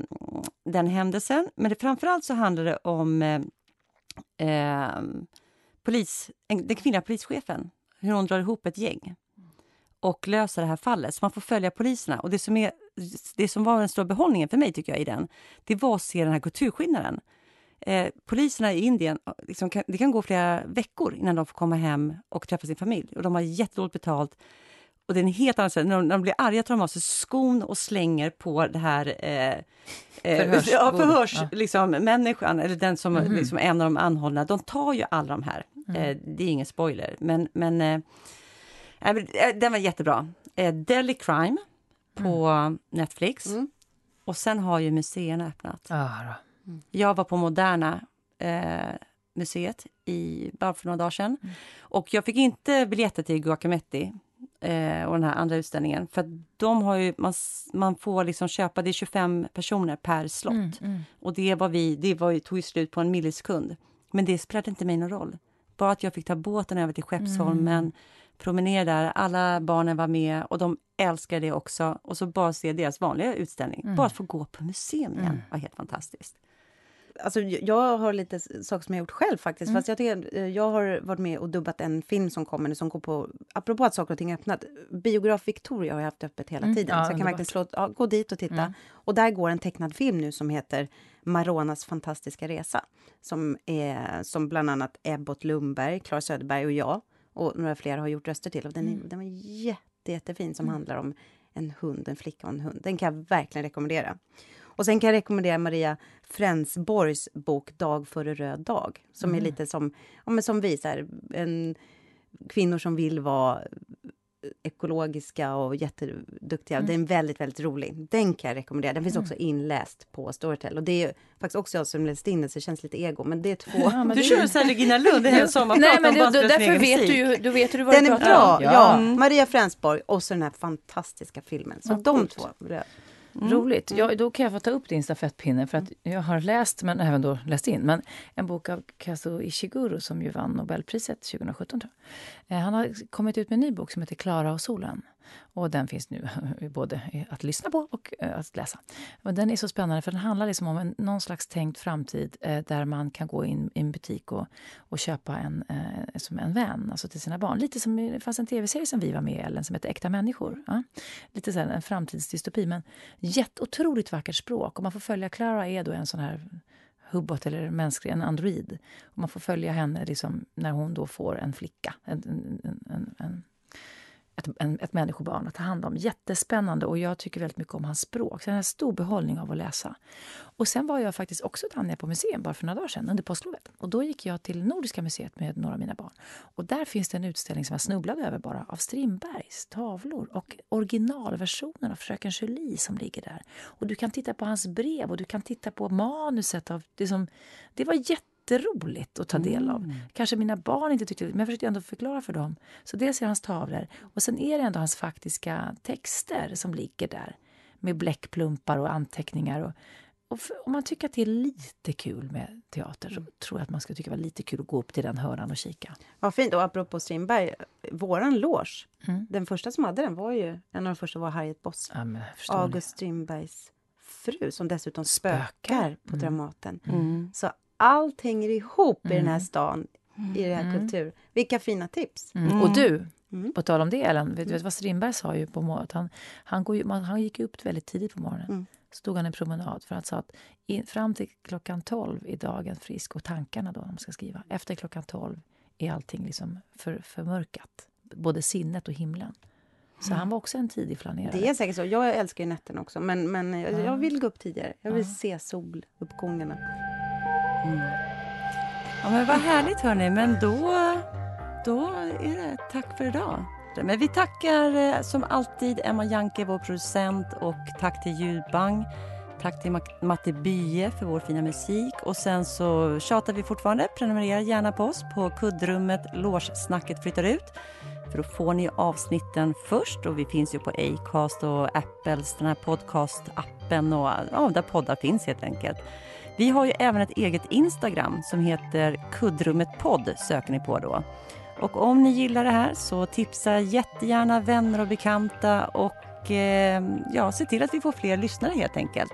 den händelsen, men det, framförallt så handlar det om eh, polis, en, den kvinnliga polischefen, hur hon drar ihop ett gäng och löser det här fallet. Så man får följa poliserna. Och det som, är, det som var den stora behållningen för mig tycker jag i den, det var att se den här kulturskillnaden. Eh, poliserna i Indien, liksom, kan, det kan gå flera veckor innan de får komma hem och träffa sin familj. Och de har jättedåligt betalt. Och det är en helt annan. När de, när de blir arga tar de av sig skon och slänger på det här eh, eh, Förhörsbord. ja, förhörs, Ja. Liksom, människan, eller den som Mhm. liksom, är en av de anhållna. De tar ju alla de här. Eh, det är ingen spoiler, men, men eh, eh, eh, den var jättebra. Eh, Delhi Crime på Netflix. Mm. Och sen har ju museerna öppnat. Då. Jag var på Moderna eh, museet i, bara för några dagar sedan. Och jag fick inte biljetter till Guacametti eh, och den här andra utställningen. För att de har ju, man, man får liksom köpa, det är 25 personer per slott. Mm, mm. Och det var vi, det var ju, tog ju slut på en millisekund. Men det spelade inte mig någon roll. Bara att jag fick ta båten över till Skeppsholmen, promenera där, alla barnen var med och de älskade det också. Och så bara se deras vanliga utställning. Bara att få gå på museum igen var helt fantastiskt. Alltså, jag har lite saker som jag gjort själv faktiskt. Fast jag, tycker, eh, jag har varit med och dubbat en film som kommer nu som går på... Apropå att saker och ting är öppnat. Biograf Victoria har jag haft öppet hela Mm, tiden. ja, så jag kan verkligen slå, underbart. ja, gå dit och titta. Mm. Och där går en tecknad film nu som heter Maronas fantastiska resa. Som, är, som bland annat Ebbot Lundberg, Klara Söderberg och jag och några fler har gjort röster till. Och den, är, den var jätte, jättefin som handlar om en hund, en flicka och en hund. Den kan jag verkligen rekommendera. Och sen kan jag rekommendera Maria Frensborgs bok Dag före röd dag. Som mm. är lite som, ja, men som visar en, kvinnor som vill vara ekologiska och jätteduktiga. Mm. Den är väldigt, väldigt rolig. Den kan jag rekommendera. Den finns mm. också inläst på Storytel. Och det är faktiskt också jag som läst in den, så det känns lite ego. Men det är två... Ja, du kör så Regina Lund, det är en sommarprat Nej, men du, du, Därför vet du ju du vet hur du vad Den är bra, ja. ja. Mm. Maria Frensborg och så den här fantastiska filmen. Så ja, de två. Mm. Roligt. Ja, då kan jag få ta upp din stafettpinne för att jag har läst, men även då läst in, men en bok av Kazuo Ishiguro som ju vann Nobelpriset 2017. Tror jag. Eh, han har kommit ut med en ny bok som heter Klara och solen. Och den finns nu <laughs> både att lyssna på och eh, att läsa. Och den är så spännande för den handlar liksom om en, någon slags tänkt framtid eh, där man kan gå in i en butik och, och köpa en, eh, som en vän alltså till sina barn. Lite som det fanns en tv-serie som vi var med i, Ellen, som heter Äkta människor. Ja? Lite så här, en framtidsdystopi, men jätteotroligt vackert språk. Och man får följa, Clara är då en sån här hubbot eller mänsklig, en android. Och man får följa henne liksom när hon då får en flicka, en, en, en, en ett, en, ett människobarn att ta hand om. Jättespännande och jag tycker väldigt mycket om hans språk. Så jag har en stor behållning av att läsa. Och sen var jag faktiskt också Tanja på museum bara för några dagar sedan under påsklovet. Och då gick jag till Nordiska museet med några av mina barn. Och där finns det en utställning som jag snubblade över bara av Strindbergs tavlor och originalversionen av Fröken Julie som ligger där. Och du kan titta på hans brev och du kan titta på manuset av det som... Det var jätte jätteroligt att ta del av. Mm. Kanske mina barn inte tyckte det, men jag försökte ändå förklara för dem. Så dels är det hans tavlor och sen är det ändå hans faktiska texter som ligger där med bläckplumpar och anteckningar. Och, och för, om man tycker att det är lite kul med teater så tror jag att man ska tycka det var lite kul att gå upp till den hörnan och kika. Vad fint! Och apropå Strindberg, våran loge, mm. den första som hade den var ju, en av de första var Harriet Boss. Ja, August Strindbergs fru som dessutom spökar, spökar på mm. Dramaten. Mm. Så allt hänger ihop mm. i den här mm. stan, i den här mm. kultur. Vilka fina tips! Mm. Och du, mm. på tal om det Ellen, vet du vet vad Strindberg sa ju på morgonen? Han, han, går han gick upp väldigt tidigt på morgonen. Mm. stod han i promenad för att sa att in, fram till klockan 12 är dagen frisk och tankarna då, man ska skriva. Efter klockan 12 är allting liksom för, förmörkat, både sinnet och himlen. Så han var också en tidig planerare. Det är säkert så. Jag älskar ju nätterna också, men, men jag, ja. jag vill gå upp tidigare. Jag vill ja. se soluppgångarna. Mm. Ja, men vad härligt, hörni. Men då, då är det tack för idag. Men vi tackar eh, som alltid Emma Janke, vår producent, och tack till Ljudbang. Tack till Matte Bye för vår fina musik. Och sen så tjatar vi fortfarande. Prenumerera gärna på oss på kuddrummet Lårsnacket flyttar ut. För då får ni avsnitten först. Och vi finns ju på Acast och Apples, den här podcast-appen och ja, där poddar finns helt enkelt. Vi har ju även ett eget Instagram som heter Kuddrummet podd, söker ni på då. Och om ni gillar det här så tipsa jättegärna vänner och bekanta och eh, ja, se till att vi får fler lyssnare helt enkelt.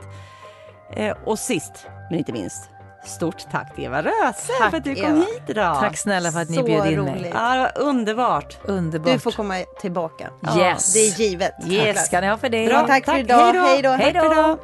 Eh, och sist men inte minst, stort tack till Eva Röse tack, för att du kom Eva. hit idag. Tack snälla för att ni så bjöd in mig. Ja, underbart. underbart. Du får komma tillbaka. Yes. Det är givet. Yes, ska ni ha för det. Bra, tack, tack för idag. Hej då. Hej då.